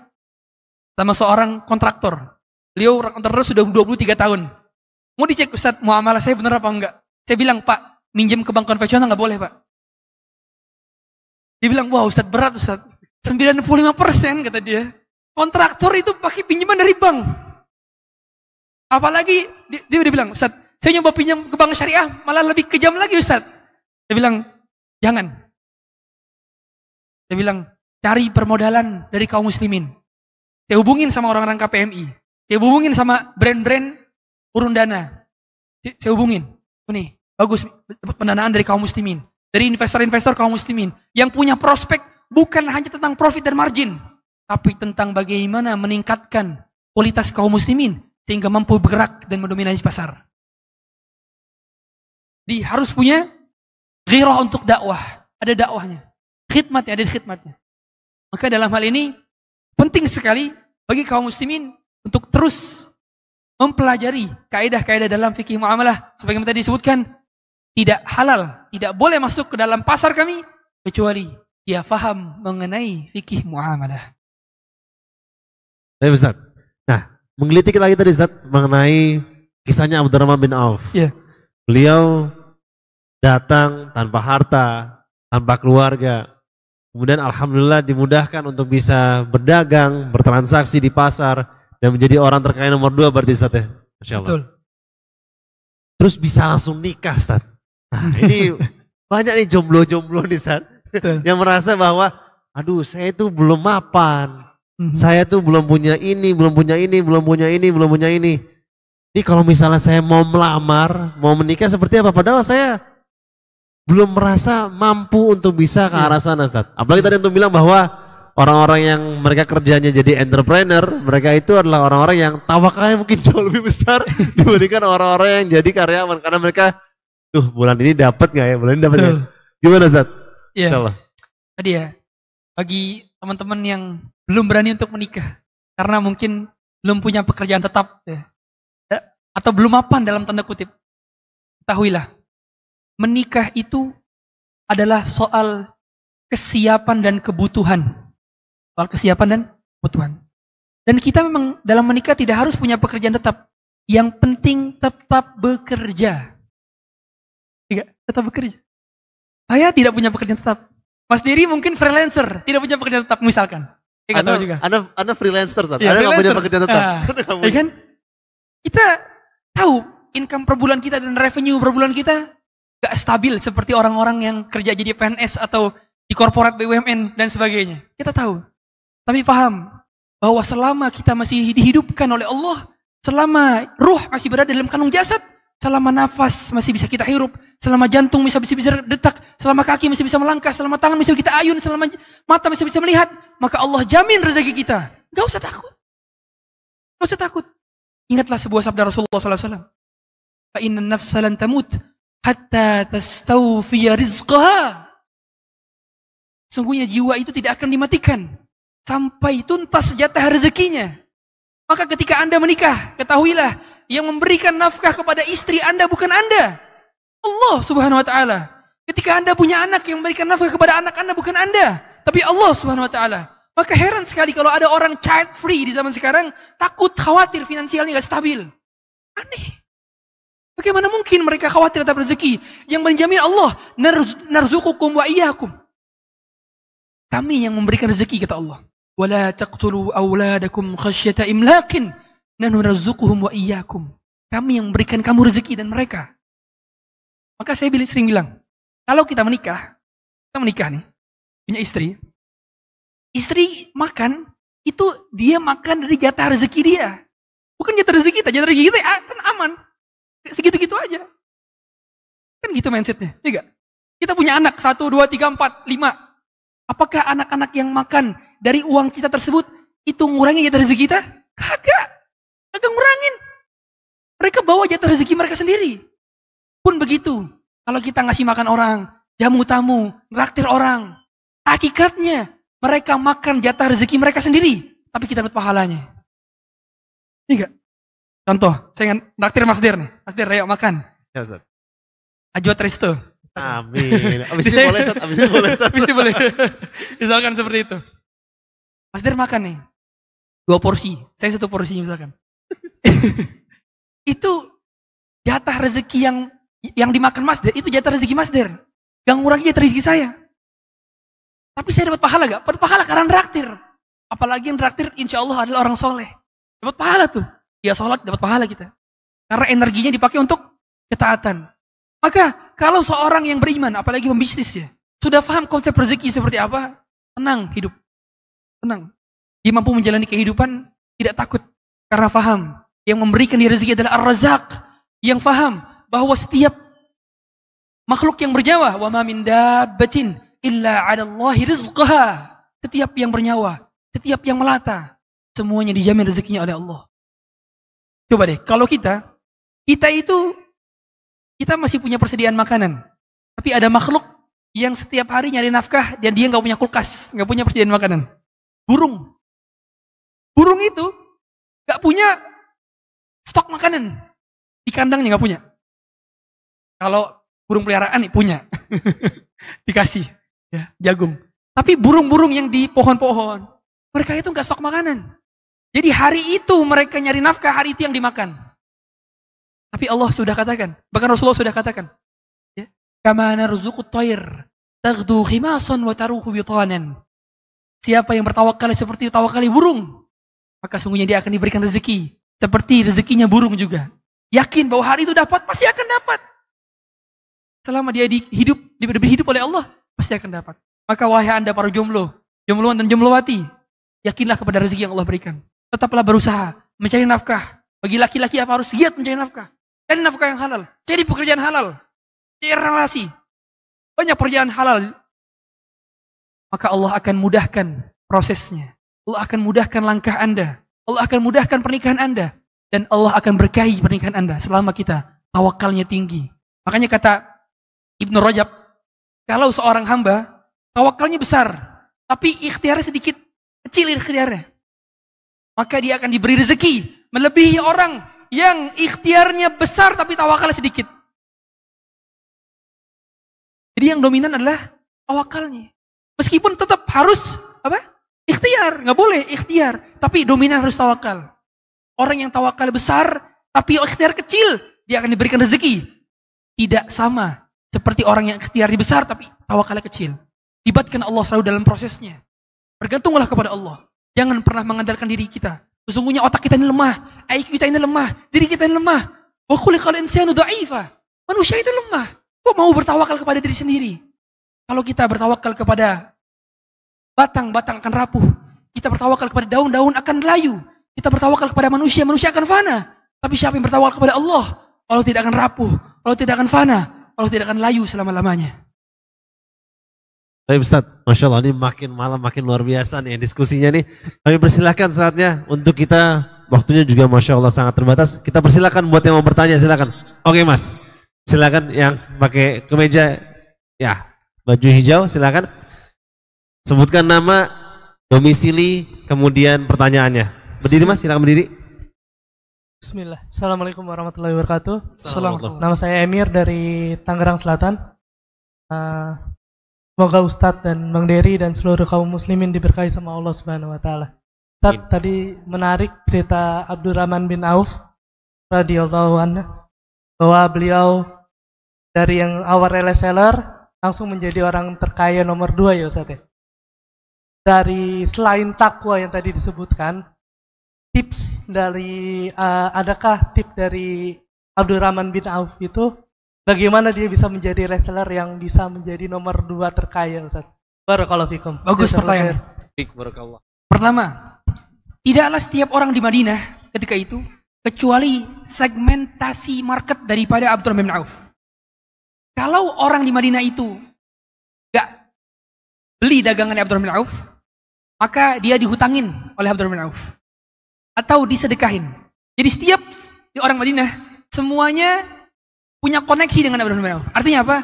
sama seorang kontraktor. Beliau kontraktor sudah 23 tahun. Mau dicek Ustadz muamalah saya benar apa enggak? Saya bilang, Pak, minjem ke bank konvensional nggak boleh, Pak. Dia bilang, wah Ustadz berat Ustadz. 95 persen kata dia. Kontraktor itu pakai pinjaman dari bank. Apalagi dia, udah bilang, Ustadz, saya nyoba pinjam ke bank syariah, malah lebih kejam lagi Ustadz. Dia bilang, jangan. Dia bilang, cari permodalan dari kaum muslimin. Saya hubungin sama orang-orang KPMI. Saya hubungin sama brand-brand urun dana. Saya hubungin. Oh, nih, bagus dapat pendanaan dari kaum muslimin. Dari investor-investor kaum muslimin. Yang punya prospek bukan hanya tentang profit dan margin. Tapi tentang bagaimana meningkatkan kualitas kaum muslimin. Sehingga mampu bergerak dan mendominasi pasar. Di harus punya ghirah untuk dakwah. Ada dakwahnya. Khidmatnya, ada khidmatnya. Maka dalam hal ini penting sekali bagi kaum muslimin untuk terus mempelajari kaidah-kaidah dalam fikih muamalah sebagaimana tadi disebutkan tidak halal, tidak boleh masuk ke dalam pasar kami kecuali dia faham mengenai fikih muamalah. Nah, menggelitik lagi tadi Ustaz mengenai kisahnya Abdurrahman bin Auf. Ya. Beliau datang tanpa harta, tanpa keluarga, Kemudian alhamdulillah dimudahkan untuk bisa berdagang, bertransaksi di pasar dan menjadi orang terkaya nomor dua berarti Ustaz ya. Masya Allah. Betul. Terus bisa langsung nikah Ustaz. Nah, ini banyak nih jomblo-jomblo nih Ustaz. Betul. Yang merasa bahwa aduh saya itu belum mapan. Mm-hmm. Saya tuh belum punya ini, belum punya ini, belum punya ini, belum punya ini. Ini kalau misalnya saya mau melamar, mau menikah seperti apa? Padahal saya belum merasa mampu untuk bisa ke iya. arah sana Ustaz. Apalagi tadi untuk bilang bahwa orang-orang yang mereka kerjanya jadi entrepreneur, mereka itu adalah orang-orang yang tawakalnya mungkin jauh lebih besar dibandingkan orang-orang yang jadi karyawan karena mereka tuh bulan ini dapat nggak ya? Bulan ini dapat ya? Gimana Ustaz? Iya. Insyaallah. Tadi ya bagi teman-teman yang belum berani untuk menikah karena mungkin belum punya pekerjaan tetap ya, atau belum mapan dalam tanda kutip. Ketahuilah menikah itu adalah soal kesiapan dan kebutuhan. Soal kesiapan dan kebutuhan. Dan kita memang dalam menikah tidak harus punya pekerjaan tetap. Yang penting tetap bekerja. Tidak, tetap bekerja. Saya tidak punya pekerjaan tetap. Mas Diri mungkin freelancer, tidak punya pekerjaan tetap misalkan. Saya anda, juga. Anda, anda freelancer, saat. Ya, anda nggak punya pekerjaan tetap. Uh, ya kan? Kita tahu income per bulan kita dan revenue per bulan kita gak stabil seperti orang-orang yang kerja jadi PNS atau di korporat BUMN dan sebagainya. Kita tahu. Tapi paham bahwa selama kita masih dihidupkan oleh Allah, selama ruh masih berada dalam kandung jasad, selama nafas masih bisa kita hirup, selama jantung bisa bisa, bisa detak, selama kaki masih bisa melangkah, selama tangan masih kita ayun, selama mata masih bisa melihat, maka Allah jamin rezeki kita. Gak usah takut. Gak usah takut. Ingatlah sebuah sabda Rasulullah SAW. Fa inna nafsa lan tamut hatta tastawfiya rizqaha. Sungguhnya jiwa itu tidak akan dimatikan sampai tuntas jatah rezekinya. Maka ketika Anda menikah, ketahuilah yang memberikan nafkah kepada istri Anda bukan Anda. Allah Subhanahu wa taala. Ketika Anda punya anak yang memberikan nafkah kepada anak Anda bukan Anda, tapi Allah Subhanahu wa taala. Maka heran sekali kalau ada orang child free di zaman sekarang takut khawatir finansialnya gak stabil. Aneh. Bagaimana mungkin mereka khawatir terhadap rezeki yang menjamin Allah narzuqukum wa iyyakum. Kami yang memberikan rezeki kata Allah. Wala taqtulu auladakum khasyata imlaqin nahnu narzuquhum wa iyyakum. Kami yang memberikan kamu rezeki dan mereka. Maka saya sering bilang, kalau kita menikah, kita menikah nih, punya istri, istri makan itu dia makan dari jatah rezeki dia. Bukan jatah rezeki kita, jatah rezeki kita ah, kan aman. Segitu-gitu aja. Kan gitu mindsetnya, ya Kita punya anak, satu, dua, tiga, empat, lima. Apakah anak-anak yang makan dari uang kita tersebut, itu ngurangi jatah rezeki kita? Kagak. Kagak ngurangin. Mereka bawa jatah rezeki mereka sendiri. Pun begitu. Kalau kita ngasih makan orang, jamu tamu, ngeraktir orang. Hakikatnya, mereka makan jatah rezeki mereka sendiri. Tapi kita dapat pahalanya. Iya Contoh, saya naktir Mas Der nih. Mas Der, ayo makan. Ya, Ustaz. Ajwa Tristo. Amin. Abis ini boleh, Ustaz. Abis ini boleh, Ustaz. Abis ini boleh. misalkan seperti itu. Mas Der makan nih. Dua porsi. Saya satu porsi misalkan. itu jatah rezeki yang yang dimakan Mas Der, itu jatah rezeki Mas Der. Yang ngurangi jatah rezeki saya. Tapi saya dapat pahala gak? Dapat pahala karena raktir. Apalagi yang raktir insya Allah adalah orang soleh. Dapat pahala tuh. Dia sholat dapat pahala kita. Karena energinya dipakai untuk ketaatan. Maka kalau seorang yang beriman, apalagi pembisnis ya, sudah paham konsep rezeki seperti apa, tenang hidup. Tenang. Dia mampu menjalani kehidupan tidak takut karena paham. Yang memberikan dia rezeki adalah Ar-Razak. Yang faham bahwa setiap makhluk yang bernyawa, wa ma min dabbatin illa 'ala Allahi rizqaha. Setiap yang bernyawa, setiap yang melata, semuanya dijamin rezekinya oleh Allah. Coba deh, kalau kita, kita itu, kita masih punya persediaan makanan. Tapi ada makhluk yang setiap hari nyari nafkah dan dia nggak punya kulkas, nggak punya persediaan makanan. Burung. Burung itu punya stok makanan. Di kandangnya nggak punya. Kalau burung peliharaan nih punya. Dikasih ya, jagung. Tapi burung-burung yang di pohon-pohon, mereka itu nggak stok makanan. Jadi hari itu mereka nyari nafkah, hari itu yang dimakan. Tapi Allah sudah katakan, bahkan Rasulullah sudah katakan, ya, kama narzuqut tayr taghdu khimasan wa taruhu. Siapa yang bertawakal seperti tawakal burung, maka sungguhnya dia akan diberikan rezeki seperti rezekinya burung juga. Yakin bahwa hari itu dapat, pasti akan dapat. Selama dia hidup, diberi hidup oleh Allah, pasti akan dapat. Maka wahai anda para jomblo, jombloan dan jomblowati, yakinlah kepada rezeki yang Allah berikan. Tetaplah berusaha mencari nafkah. Bagi laki-laki apa harus giat mencari nafkah. Cari nafkah yang halal. Cari pekerjaan halal. Cari relasi. Banyak pekerjaan halal. Maka Allah akan mudahkan prosesnya. Allah akan mudahkan langkah anda. Allah akan mudahkan pernikahan anda. Dan Allah akan berkahi pernikahan anda selama kita tawakalnya tinggi. Makanya kata Ibnu Rajab, kalau seorang hamba tawakalnya besar, tapi ikhtiarnya sedikit, kecil ikhtiarnya. Maka dia akan diberi rezeki melebihi orang yang ikhtiarnya besar tapi tawakalnya sedikit. Jadi yang dominan adalah tawakalnya. Meskipun tetap harus apa? Ikhtiar, nggak boleh ikhtiar, tapi dominan harus tawakal. Orang yang tawakal besar, tapi ikhtiar kecil, dia akan diberikan rezeki. Tidak sama seperti orang yang ikhtiar besar, tapi tawakalnya kecil. Libatkan Allah selalu dalam prosesnya. Bergantunglah kepada Allah. Jangan pernah mengandalkan diri kita. Sesungguhnya otak kita ini lemah, IQ kita ini lemah, diri kita ini lemah. Manusia itu lemah. Kok mau bertawakal kepada diri sendiri? Kalau kita bertawakal kepada batang-batang akan rapuh. Kita bertawakal kepada daun-daun akan layu. Kita bertawakal kepada manusia, manusia akan fana. Tapi siapa yang bertawakal kepada Allah? Allah tidak akan rapuh, Allah tidak akan fana, Allah tidak akan layu selama-lamanya. Tapi Ustaz, Masya Allah ini makin malam makin luar biasa nih diskusinya nih. Kami persilahkan saatnya untuk kita, waktunya juga Masya Allah sangat terbatas. Kita persilahkan buat yang mau bertanya, silakan. Oke mas, silakan yang pakai kemeja, ya baju hijau silakan. Sebutkan nama, domisili, kemudian pertanyaannya. Berdiri mas, silakan berdiri. Bismillah. Assalamualaikum warahmatullahi wabarakatuh. Assalamualaikum. Nama saya Emir dari Tangerang Selatan. Uh, semoga Ustadz dan Bang Dery dan seluruh kaum muslimin diberkahi sama Allah Subhanahu wa taala. Ustadz tadi menarik cerita Abdurrahman bin Auf radhiyallahu anhu bahwa beliau dari yang awal reseller langsung menjadi orang terkaya nomor dua ya Ustadz ya. Dari selain takwa yang tadi disebutkan, tips dari uh, adakah tips dari Abdurrahman bin Auf itu bagaimana dia bisa menjadi reseller yang bisa menjadi nomor dua terkaya Ustaz? Barakallahu fikum. Bagus pertanyaan. barakallah. Pertama, tidaklah setiap orang di Madinah ketika itu kecuali segmentasi market daripada Abdurrahman bin Auf. Kalau orang di Madinah itu gak beli dagangan Abdurrahman bin Auf, maka dia dihutangin oleh Abdurrahman bin Auf atau disedekahin. Jadi setiap orang Madinah semuanya punya koneksi dengan Abdurrahman bin Auf. Artinya apa?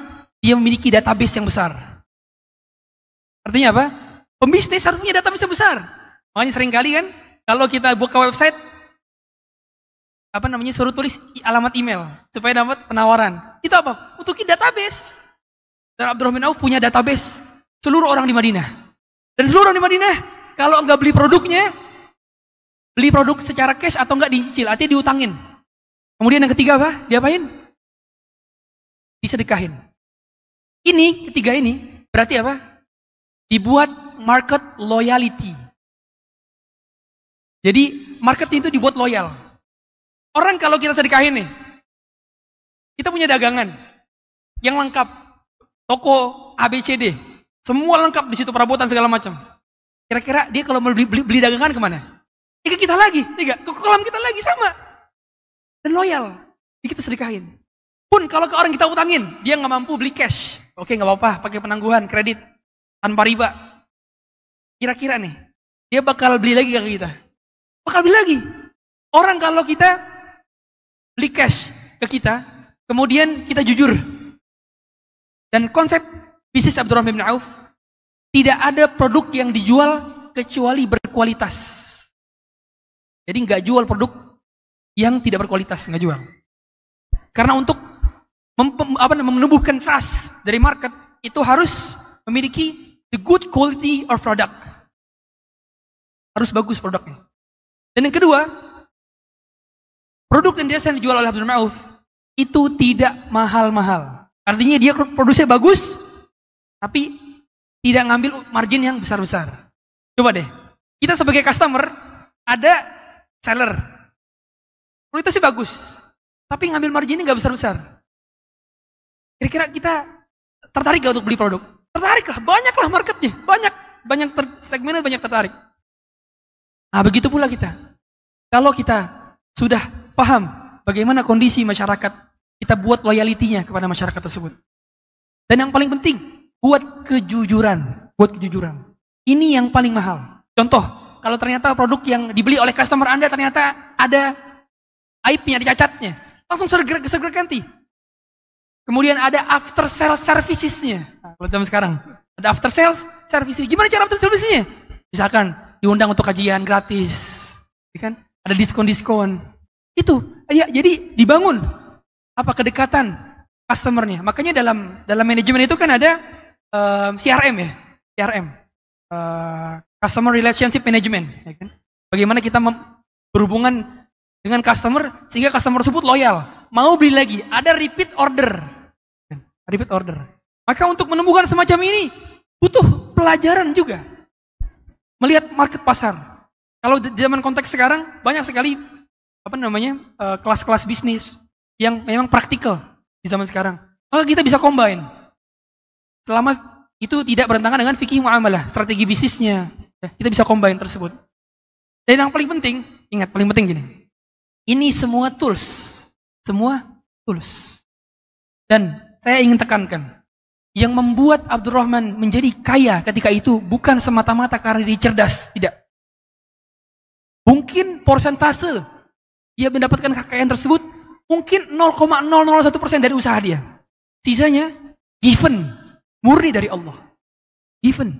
Dia memiliki database yang besar. Artinya apa? Pembisnis harus punya database yang besar. Makanya sering kali kan, kalau kita buka website, apa namanya, suruh tulis alamat email supaya dapat penawaran. Itu apa? Untuk database. Dan Abdurrahman Auf punya database seluruh orang di Madinah. Dan seluruh orang di Madinah, kalau nggak beli produknya, beli produk secara cash atau nggak dicicil, artinya diutangin. Kemudian yang ketiga apa? Diapain? Disedekahin. Ini, ketiga ini, berarti apa? Dibuat market loyalty. Jadi market itu dibuat loyal. Orang kalau kita sedekahin nih, kita punya dagangan yang lengkap, toko ABCD, semua lengkap di situ perabotan segala macam. Kira-kira dia kalau mau beli, beli, beli dagangan ke mana? Ya ke kita lagi, tiga, ke kolam kita lagi sama. dan loyal. Jadi kita sedekahin. Pun kalau ke orang kita utangin, dia nggak mampu beli cash. Oke nggak apa-apa, pakai penangguhan, kredit, tanpa riba. Kira-kira nih, dia bakal beli lagi ke kita. Bakal beli lagi. Orang kalau kita beli cash ke kita, kemudian kita jujur. Dan konsep bisnis Abdurrahman bin Auf, tidak ada produk yang dijual kecuali berkualitas. Jadi nggak jual produk yang tidak berkualitas, nggak jual. Karena untuk mem- apa, menumbuhkan trust dari market itu harus memiliki the good quality of product. Harus bagus produknya. Dan yang kedua, produk yang biasa dijual oleh Abdul Ma'uf itu tidak mahal-mahal. Artinya dia produksinya bagus, tapi tidak ngambil margin yang besar-besar. Coba deh, kita sebagai customer ada seller, kualitasnya bagus, tapi ngambil marginnya nggak besar-besar. Kira-kira kita tertarik gak untuk beli produk? Tertarik lah, banyak lah marketnya, banyak, banyak ter, segmennya banyak tertarik. Nah begitu pula kita. Kalau kita sudah paham bagaimana kondisi masyarakat, kita buat loyalitinya kepada masyarakat tersebut. Dan yang paling penting, buat kejujuran. Buat kejujuran. Ini yang paling mahal. Contoh, kalau ternyata produk yang dibeli oleh customer Anda ternyata ada aibnya, ada cacatnya. Langsung segera, segera ganti. Kemudian ada after sales servicesnya. Nah, kalau zaman sekarang, ada after sales service. Gimana cara after servicesnya? Misalkan diundang untuk kajian gratis, ya kan? Ada diskon-diskon. Itu, ya jadi dibangun apa kedekatan customernya. Makanya dalam dalam manajemen itu kan ada um, CRM ya, CRM, uh, Customer Relationship Management. Ya kan? Bagaimana kita berhubungan dengan customer sehingga customer tersebut loyal, mau beli lagi, ada repeat order, repeat order. Maka untuk menemukan semacam ini butuh pelajaran juga, melihat market pasar. Kalau di zaman konteks sekarang banyak sekali apa namanya kelas-kelas bisnis yang memang praktikal di zaman sekarang. Maka kita bisa combine. Selama itu tidak bertentangan dengan fikih muamalah, strategi bisnisnya. Kita bisa combine tersebut. Dan yang paling penting, ingat paling penting gini. Ini semua tools. Semua tools. Dan saya ingin tekankan. Yang membuat Abdurrahman menjadi kaya ketika itu bukan semata-mata karena dia cerdas. Tidak. Mungkin persentase dia mendapatkan kekayaan tersebut mungkin 0,001 persen dari usaha dia. Sisanya given, murni dari Allah. Given.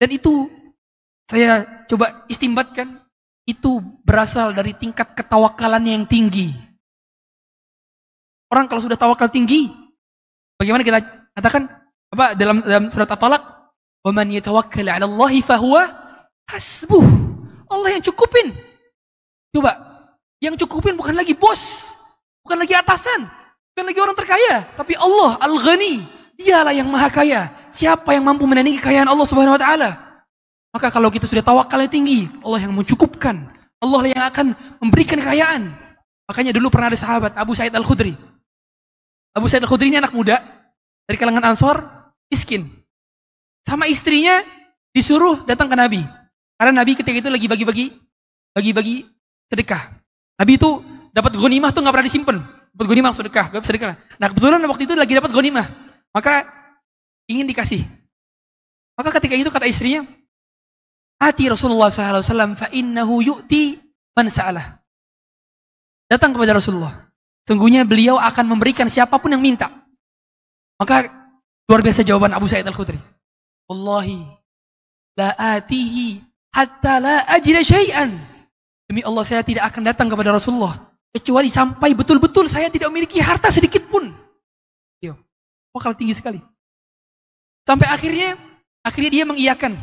Dan itu saya coba istimbatkan, itu berasal dari tingkat ketawakalan yang tinggi. Orang kalau sudah tawakal tinggi, bagaimana kita katakan apa dalam dalam surat At-Talaq, "Wa man yatawakkal 'ala Allah fahuwa hasbuh." Allah yang cukupin. Coba, yang cukupin bukan lagi bos, bukan lagi atasan, bukan lagi orang terkaya, tapi Allah Al-Ghani. Dialah yang maha kaya. Siapa yang mampu menandingi kekayaan Allah Subhanahu wa taala? Maka kalau kita sudah tawakalnya tinggi, Allah yang mencukupkan. Allah yang akan memberikan kekayaan. Makanya dulu pernah ada sahabat Abu Sa'id Al-Khudri. Abu Sa'id Al-Khudri ini anak muda dari kalangan Ansor, miskin. Sama istrinya disuruh datang ke Nabi. Karena Nabi ketika itu lagi bagi-bagi bagi-bagi sedekah. Nabi itu dapat gonimah tuh nggak pernah disimpan. Dapat gonimah sedekah, gak sedekah. Nah kebetulan waktu itu lagi dapat gonimah. Maka ingin dikasih. Maka ketika itu kata istrinya, Ati Rasulullah SAW fa innahu yu'ti man sa'alah. Datang kepada Rasulullah. Tunggunya beliau akan memberikan siapa pun yang minta. Maka luar biasa jawaban Abu Sa'id Al-Khudri. Wallahi la atihi hatta la syai'an. Demi Allah saya tidak akan datang kepada Rasulullah kecuali sampai betul-betul saya tidak memiliki harta sedikit pun. Yo, wakal tinggi sekali. Sampai akhirnya akhirnya dia mengiyakan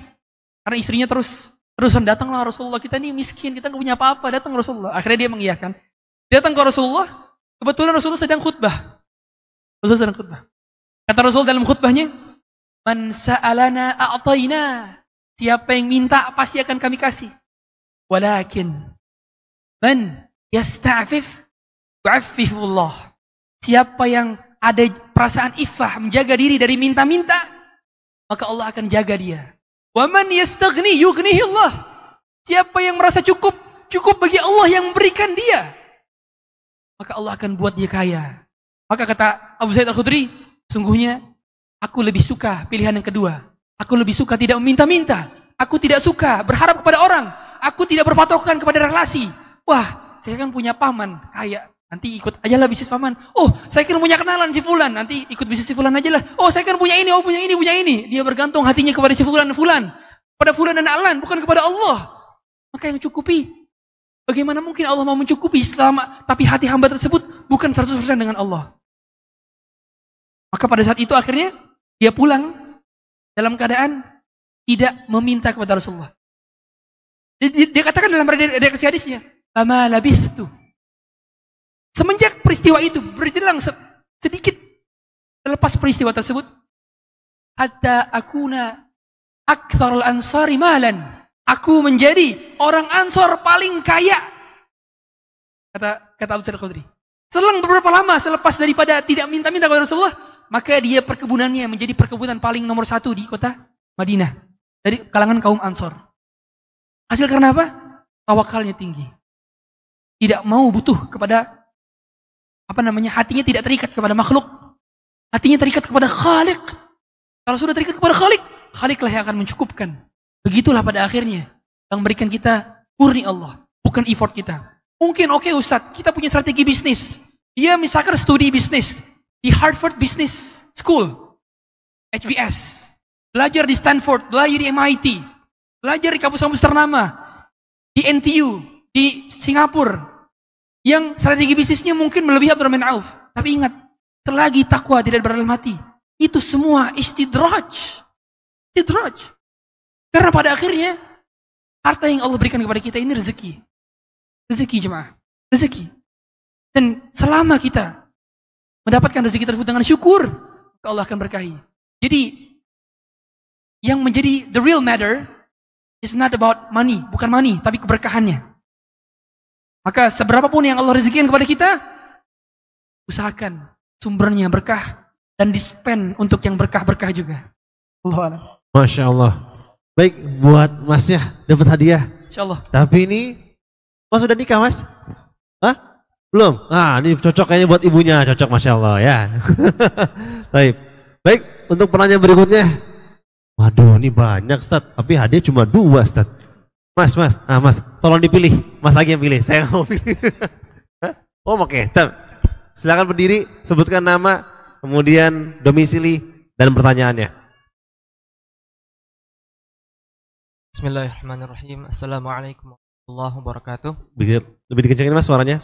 karena istrinya terus terusan datanglah Rasulullah kita ini miskin kita nggak punya apa-apa datang Rasulullah. Akhirnya dia mengiyakan. Datang ke Rasulullah kebetulan Rasulullah sedang khutbah. Rasulullah sedang khutbah. Kata Rasul dalam khutbahnya, "Man sa'alana a'tayna." Siapa yang minta pasti akan kami kasih. Walakin man yasta'fif yu'affifullah. Siapa yang ada perasaan ifah menjaga diri dari minta-minta, maka Allah akan jaga dia. Wa man yastaghni yughnihi Allah. Siapa yang merasa cukup, cukup bagi Allah yang memberikan dia. maka Allah akan buat dia kaya. Maka kata Abu Zaid Al-Khudri, sungguhnya aku lebih suka pilihan yang kedua. Aku lebih suka tidak meminta-minta. Aku tidak suka berharap kepada orang. Aku tidak berpatokan kepada relasi. Wah, saya kan punya paman kaya. Nanti ikut aja lah bisnis paman. Oh, saya kan punya kenalan si Fulan. Nanti ikut bisnis si Fulan aja lah. Oh, saya kan punya ini, oh punya ini, punya ini. Dia bergantung hatinya kepada si Fulan, Fulan. Pada Fulan dan Alan, bukan kepada Allah. Maka yang cukupi. Bagaimana mungkin Allah mau mencukupi selama tapi hati hamba tersebut bukan 100% dengan Allah. Maka pada saat itu akhirnya dia pulang dalam keadaan tidak meminta kepada Rasulullah. Dia, dia, dia katakan dalam redaksi hadisnya, "Ama labithtu." Semenjak peristiwa itu berjelang se sedikit lepas peristiwa tersebut, hatta akuna aktsarul ansari malan. Aku menjadi orang Ansor paling kaya. Kata kata Abu Sa'id Khudri. Selang beberapa lama selepas daripada tidak minta-minta kepada Rasulullah, maka dia perkebunannya menjadi perkebunan paling nomor satu di kota Madinah. Dari kalangan kaum Ansor. Hasil karena apa? Tawakalnya tinggi. Tidak mau butuh kepada apa namanya hatinya tidak terikat kepada makhluk. Hatinya terikat kepada Khalik. Kalau sudah terikat kepada Khalik, Khaliklah yang akan mencukupkan. Begitulah pada akhirnya yang memberikan kita murni Allah, bukan effort kita. Mungkin oke okay, Ustadz, kita punya strategi bisnis. Dia misalkan studi bisnis di Harvard Business School, HBS. Belajar di Stanford, belajar di MIT, belajar di kampus-kampus ternama, di NTU, di Singapura. Yang strategi bisnisnya mungkin melebihi Abdurrahman Auf. Tapi ingat, selagi takwa tidak berdalam hati, itu semua istidraj. Istidraj. Karena pada akhirnya harta yang Allah berikan kepada kita ini rezeki. Rezeki jemaah. Rezeki. Dan selama kita mendapatkan rezeki tersebut dengan syukur, Allah akan berkahi. Jadi yang menjadi the real matter is not about money, bukan money, tapi keberkahannya. Maka seberapa pun yang Allah rezekikan kepada kita, usahakan sumbernya berkah dan dispend untuk yang berkah-berkah juga. Allah Masya Allah. Baik, buat masnya dapat hadiah. Insya Allah. Tapi ini, mas sudah nikah mas? Hah? Belum? Ah, ini cocok kayaknya buat ibunya, cocok masya Allah ya. Baik, baik untuk pertanyaan berikutnya. Waduh, ini banyak Stad, tapi hadiah cuma dua Stad. Mas, mas, ah mas, tolong dipilih. Mas lagi yang pilih, saya mau pilih. oh oke, okay. silakan berdiri, sebutkan nama, kemudian domisili dan pertanyaannya. Bismillahirrahmanirrahim. Assalamualaikum warahmatullahi wabarakatuh. Lebih dikencangin mas suaranya.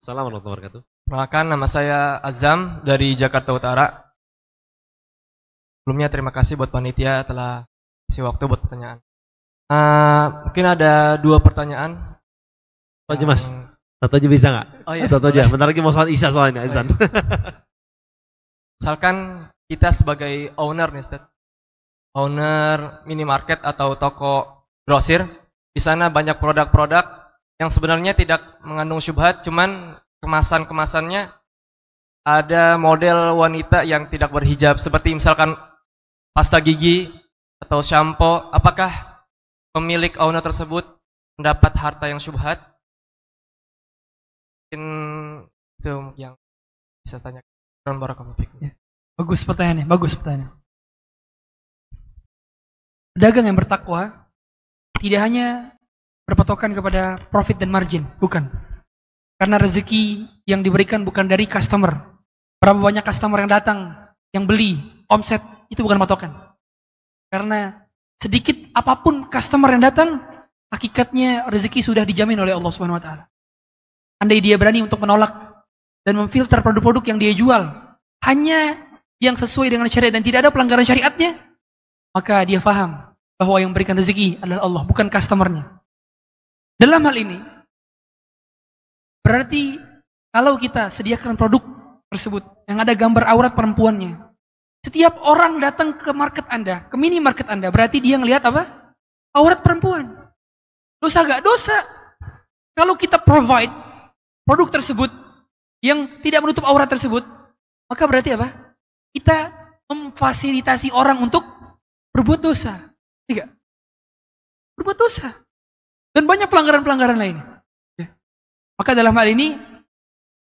Assalamualaikum warahmatullahi wabarakatuh. Perkenalkan nama saya Azam dari Jakarta Utara. Sebelumnya terima kasih buat panitia telah kasih waktu buat pertanyaan. Uh, mungkin ada dua pertanyaan. Apa aja mas? Satu aja bisa nggak? Oh iya. Satu aja. Bentar lagi mau soal Isya soalnya, Izan. Oh, iya. Misalkan kita sebagai owner nih, Ustaz owner minimarket atau toko grosir. Di sana banyak produk-produk yang sebenarnya tidak mengandung syubhat, cuman kemasan-kemasannya ada model wanita yang tidak berhijab seperti misalkan pasta gigi atau shampoo. Apakah pemilik owner tersebut mendapat harta yang syubhat? Mungkin itu yang bisa tanya. Ya. Bagus pertanyaannya, bagus pertanyaan. Pedagang yang bertakwa tidak hanya berpatokan kepada profit dan margin, bukan. Karena rezeki yang diberikan bukan dari customer. Berapa banyak customer yang datang, yang beli, omset, itu bukan patokan. Karena sedikit apa pun customer yang datang, hakikatnya rezeki sudah dijamin oleh Allah Subhanahu wa taala. Andai dia berani untuk menolak dan memfilter produk-produk yang dia jual hanya yang sesuai dengan syariat dan tidak ada pelanggaran syariatnya, maka dia faham bahwa yang memberikan rezeki adalah Allah, bukan customernya. Dalam hal ini, berarti kalau kita sediakan produk tersebut yang ada gambar aurat perempuannya, setiap orang datang ke market Anda, ke minimarket Anda, berarti dia ngelihat apa? Aurat perempuan. Dosa gak? Dosa. Kalau kita provide produk tersebut yang tidak menutup aurat tersebut, maka berarti apa? Kita memfasilitasi orang untuk berbuat dosa. Tiga. Berbuat dosa. Dan banyak pelanggaran-pelanggaran lain. Ya. Maka dalam hal ini,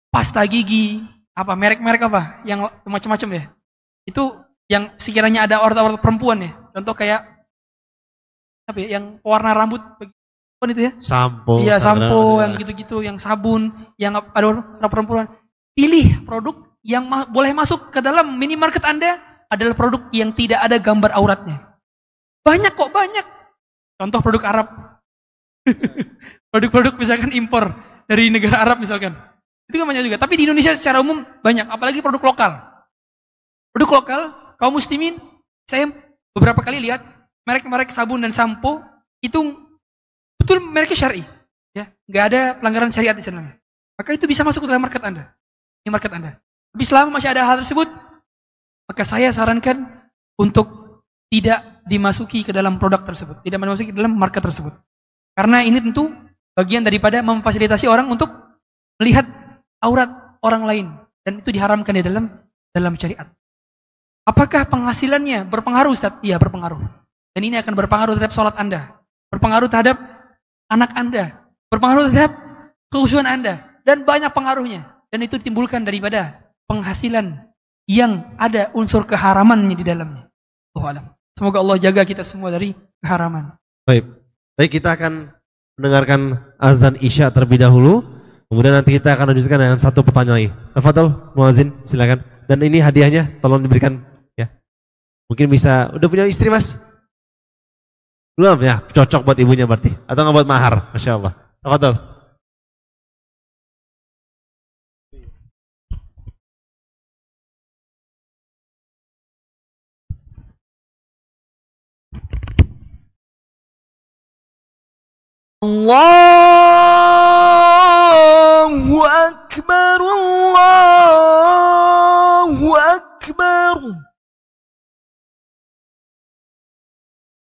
pasta gigi, apa merek-merek apa yang macam-macam ya. Itu yang sekiranya ada order-order perempuan ya. Contoh kayak apa ya, yang warna rambut apa itu ya? Sampo. Iya, sampo yang gitu-gitu, yang sabun, yang ada warna perempuan. Pilih produk yang ma- boleh masuk ke dalam minimarket Anda adalah produk yang tidak ada gambar auratnya. Banyak kok, banyak. Contoh produk Arab. Produk-produk misalkan impor dari negara Arab misalkan. Itu kan banyak juga. Tapi di Indonesia secara umum banyak, apalagi produk lokal. Produk lokal, kaum muslimin, saya beberapa kali lihat merek-merek sabun dan sampo itu betul mereknya syar'i. Ya, nggak ada pelanggaran syariat di sana. Maka itu bisa masuk ke dalam market Anda. Ini market Anda. Tapi selama masih ada hal tersebut, maka saya sarankan untuk tidak dimasuki ke dalam produk tersebut, tidak dimasuki ke dalam market tersebut. Karena ini tentu bagian daripada memfasilitasi orang untuk melihat aurat orang lain dan itu diharamkan di dalam dalam syariat. Apakah penghasilannya berpengaruh Ustaz? Iya berpengaruh. Dan ini akan berpengaruh terhadap sholat Anda. Berpengaruh terhadap anak Anda. Berpengaruh terhadap keusuhan Anda. Dan banyak pengaruhnya. Dan itu timbulkan daripada penghasilan yang ada unsur keharamannya di dalamnya. Allahu alam. Semoga Allah jaga kita semua dari keharaman. Baik. Baik, kita akan mendengarkan azan Isya terlebih dahulu. Kemudian nanti kita akan lanjutkan dengan satu pertanyaan lagi. Tafadhol, Muazin, silakan. Dan ini hadiahnya tolong diberikan. Mungkin bisa, udah punya istri mas? Belum ya, cocok buat ibunya berarti. Atau nggak buat mahar, Masya Allah. Tafadol. Allahu Akbar, Allahu Akbar.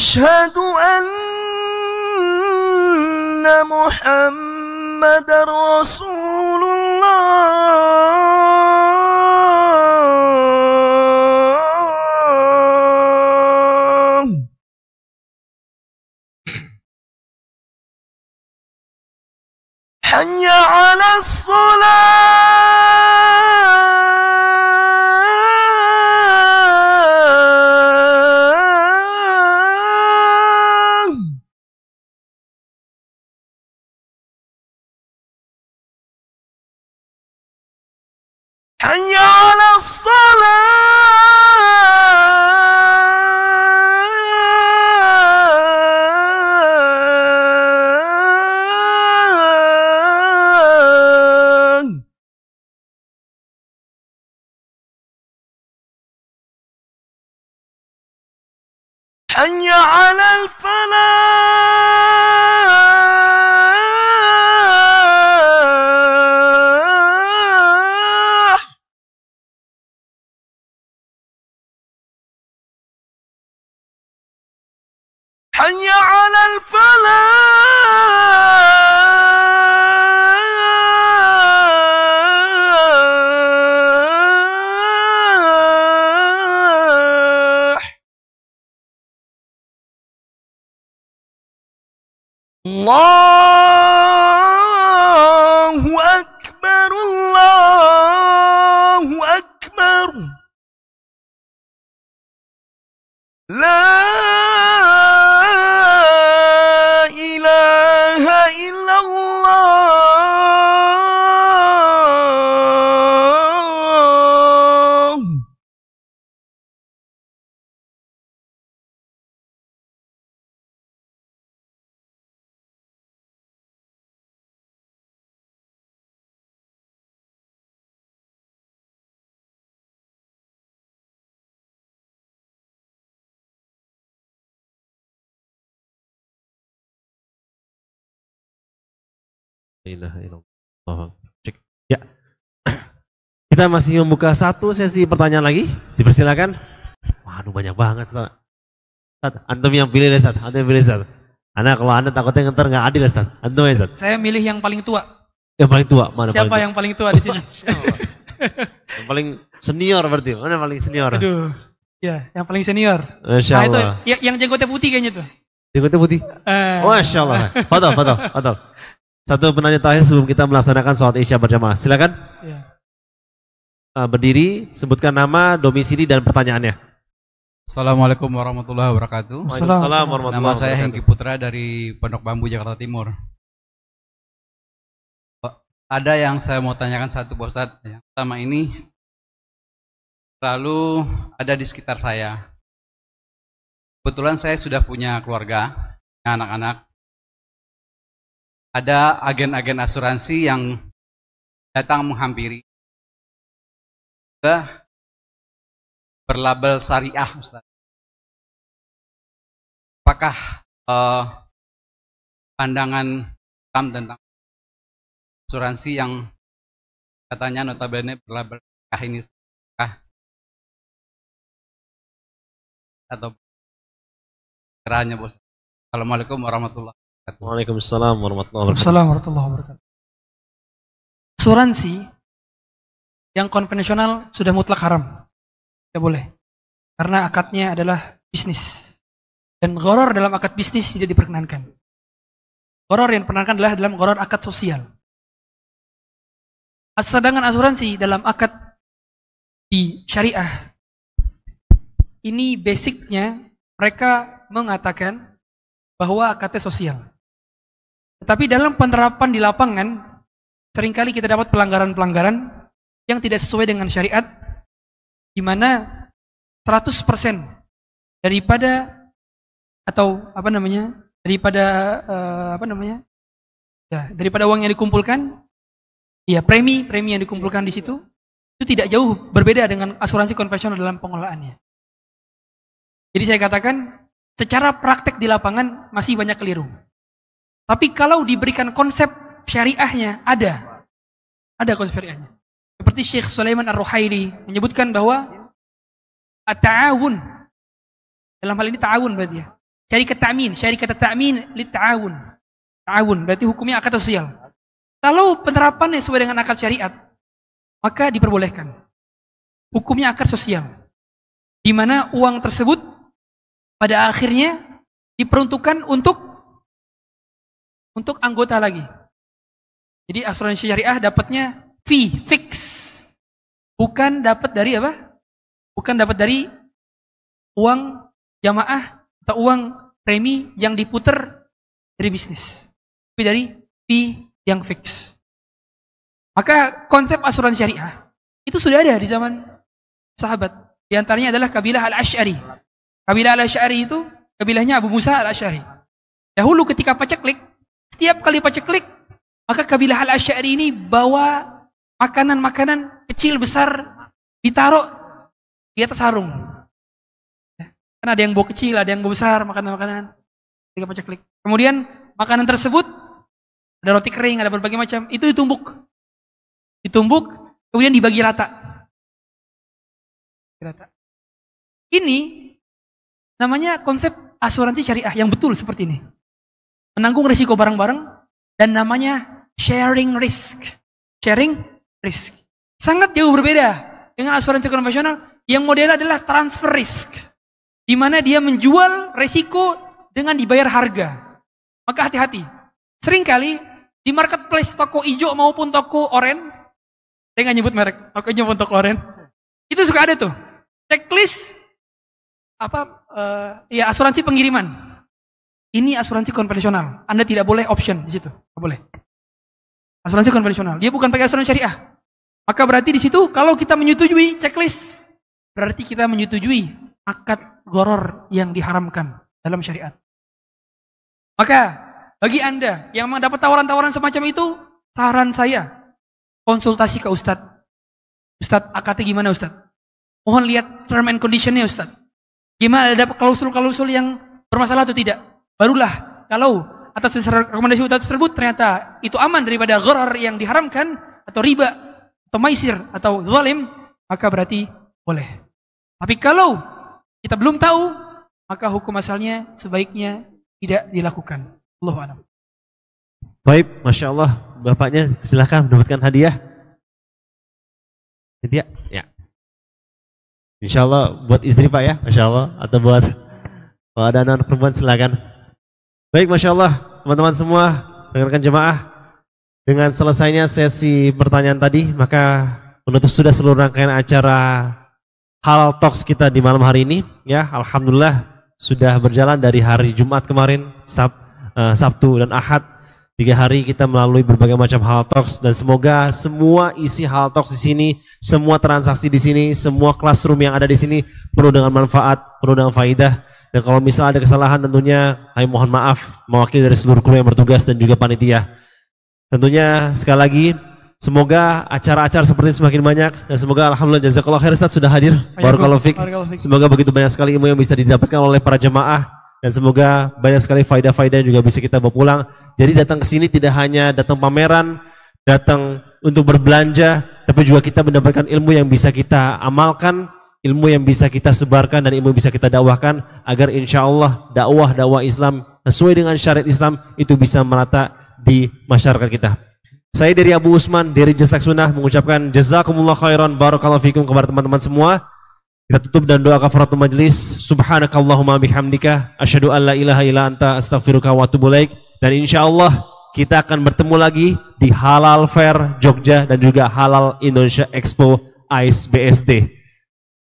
أشهد أن محمد رسول حي على الفلاح. Kita masih membuka satu sesi pertanyaan lagi. Dipersilakan. Waduh banyak banget Ustaz. Ustaz, antum yang pilih deh Ustaz. Antum yang pilih Ustaz. Karena kalau anda takutnya ntar nggak adil Ustaz. Antum ya Ustaz. Saya milih yang paling tua. Yang paling tua mana Siapa paling yang paling tua di sini? yang paling senior berarti. Mana yang paling senior? Aduh. Ya, yang paling senior. Masya Nah itu Allah. yang, jenggotnya putih kayaknya tuh. Jenggotnya putih. Eh, Masya Allah. Fadal, fadal, fadal. Satu penanya terakhir sebelum kita melaksanakan sholat isya berjamaah. Silakan ya. Uh, berdiri, sebutkan nama, domisili dan pertanyaannya. Assalamualaikum warahmatullahi wabarakatuh. Waalaikumsalam warahmatullahi Nama saya wabarakatuh. Hengki Putra dari Pondok Bambu Jakarta Timur. Ada yang saya mau tanyakan satu Pak Ustadz. Yang pertama ini selalu ada di sekitar saya. Kebetulan saya sudah punya keluarga, anak-anak. Ada agen-agen asuransi yang datang menghampiri. Sudah berlabel syariah Ustaz. Apakah eh, pandangan Islam tentang asuransi yang katanya notabene berlabel syariah ini Ustaz? atau kiranya bos. Assalamualaikum warahmatullahi wabarakatuh. Waalaikumsalam warahmatullahi wabarakatuh. Assalamualaikum warahmatullahi wabarakatuh. Asuransi yang konvensional sudah mutlak haram. Tidak boleh. Karena akadnya adalah bisnis. Dan goror dalam akad bisnis tidak diperkenankan. Goror yang diperkenankan adalah dalam goror akad sosial. Sedangkan asuransi dalam akad di syariah ini basicnya mereka mengatakan bahwa akadnya sosial. Tetapi dalam penerapan di lapangan, sering kali kita dapat pelanggaran-pelanggaran yang tidak sesuai dengan syariat, di mana 100% daripada atau apa namanya daripada eh, apa namanya ya daripada uang yang dikumpulkan, ya premi premi yang dikumpulkan di situ itu tidak jauh berbeda dengan asuransi konvensional dalam pengelolaannya. Jadi saya katakan secara praktek di lapangan masih banyak keliru. Tapi kalau diberikan konsep syariahnya ada. Ada konsep syariahnya. Seperti Syekh Sulaiman Ar-Ruhaili menyebutkan bahwa at-ta'awun dalam hal ini ta'awun berarti ya. Syarikat ta'min, syarikat ta'min li ta'awun. Ta'awun berarti hukumnya akad sosial. Kalau penerapannya sesuai dengan akad syariat, maka diperbolehkan. Hukumnya akad sosial. Di mana uang tersebut pada akhirnya diperuntukkan untuk untuk anggota lagi. Jadi asuransi syariah dapatnya fee fix. Bukan dapat dari apa? Bukan dapat dari uang jamaah atau uang premi yang diputer dari bisnis. Tapi dari fee yang fix. Maka konsep asuransi syariah itu sudah ada di zaman sahabat. Di antaranya adalah kabilah Al-Asy'ari. Kabilah Al-Asy'ari itu kabilahnya Abu Musa Al-Asy'ari. Dahulu ketika paceklik, setiap kali paceklik, maka kabilah Al-Asy'ari ini bawa makanan-makanan kecil besar ditaruh di atas sarung. Ya, Kan ada yang bawa kecil, ada yang bawa besar makanan-makanan ketika paceklik. Kemudian makanan tersebut ada roti kering, ada berbagai macam, itu ditumbuk. Ditumbuk, kemudian dibagi rata. Rata. Ini namanya konsep asuransi syariah yang betul seperti ini. Menanggung risiko bareng-bareng dan namanya sharing risk. Sharing risk. Sangat jauh berbeda dengan asuransi konvensional yang model adalah transfer risk. Di mana dia menjual risiko dengan dibayar harga. Maka hati-hati. Seringkali di marketplace toko hijau maupun toko oren, saya nggak nyebut merek, toko hijau maupun toko oren, itu suka ada tuh checklist apa eh, ya asuransi pengiriman. Ini asuransi konvensional. Anda tidak boleh option di situ. Nggak boleh. Asuransi konvensional. Dia bukan pakai asuransi syariah. Maka berarti di situ kalau kita menyetujui checklist, berarti kita menyetujui akad goror yang diharamkan dalam syariat. Maka bagi Anda yang mendapat tawaran-tawaran semacam itu, saran saya konsultasi ke Ustadz. Ustadz, akadnya gimana Ustadz? Mohon lihat term and conditionnya Ustadz. Gimana ada klausul-klausul yang bermasalah atau tidak? Barulah kalau atas rekomendasi Ustaz tersebut ternyata itu aman daripada gharar yang diharamkan atau riba atau maisir atau zalim, maka berarti boleh. Tapi kalau kita belum tahu, maka hukum asalnya sebaiknya tidak dilakukan. Allah a'lam. Baik, Masya Allah. Bapaknya silahkan mendapatkan hadiah. Hadiah? Ya. Insya Allah buat istri Pak ya, Masya Allah. Atau buat kalau ada anak perempuan silakan. Baik, Masya Allah. Teman-teman semua, rekan jemaah. Dengan selesainya sesi pertanyaan tadi, maka menutup sudah seluruh rangkaian acara Halal Talks kita di malam hari ini. Ya, Alhamdulillah sudah berjalan dari hari Jumat kemarin, Sab, eh, Sabtu dan Ahad. Tiga hari kita melalui berbagai macam hal talks dan semoga semua isi hal talks di sini, semua transaksi di sini, semua classroom yang ada di sini penuh dengan manfaat, penuh dengan faidah. Dan kalau misal ada kesalahan tentunya kami mohon maaf mewakili dari seluruh kru yang bertugas dan juga panitia. Tentunya sekali lagi semoga acara-acara seperti ini semakin banyak dan semoga alhamdulillah jazakallah khair Ustaz sudah hadir. Barakallahu fiik. Barakallahu fiik. Semoga begitu banyak sekali ilmu yang bisa didapatkan oleh para jemaah dan semoga banyak sekali faidah-faidah yang juga bisa kita bawa pulang. Jadi datang ke sini tidak hanya datang pameran, datang untuk berbelanja, tapi juga kita mendapatkan ilmu yang bisa kita amalkan, ilmu yang bisa kita sebarkan dan ilmu yang bisa kita dakwahkan agar insya Allah dakwah-dakwah Islam sesuai dengan syariat Islam itu bisa merata di masyarakat kita. Saya dari Abu Usman dari Jasak Sunnah mengucapkan jazakumullah khairan barakallahu fikum kepada teman-teman semua. Kita tutup dan doa kafaratul majlis. Subhanakallahumma bihamdika asyhadu an la ilaha illa anta astaghfiruka wa atubu. Dan insya Allah kita akan bertemu lagi di Halal Fair Jogja dan juga Halal Indonesia Expo AIS BSD.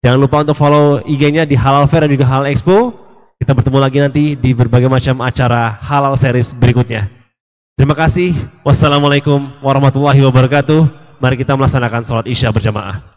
Jangan lupa untuk follow IG-nya di Halal Fair dan juga Halal Expo. Kita bertemu lagi nanti di berbagai macam acara halal series berikutnya. Terima kasih. Wassalamualaikum warahmatullahi wabarakatuh. Mari kita melaksanakan sholat isya berjamaah.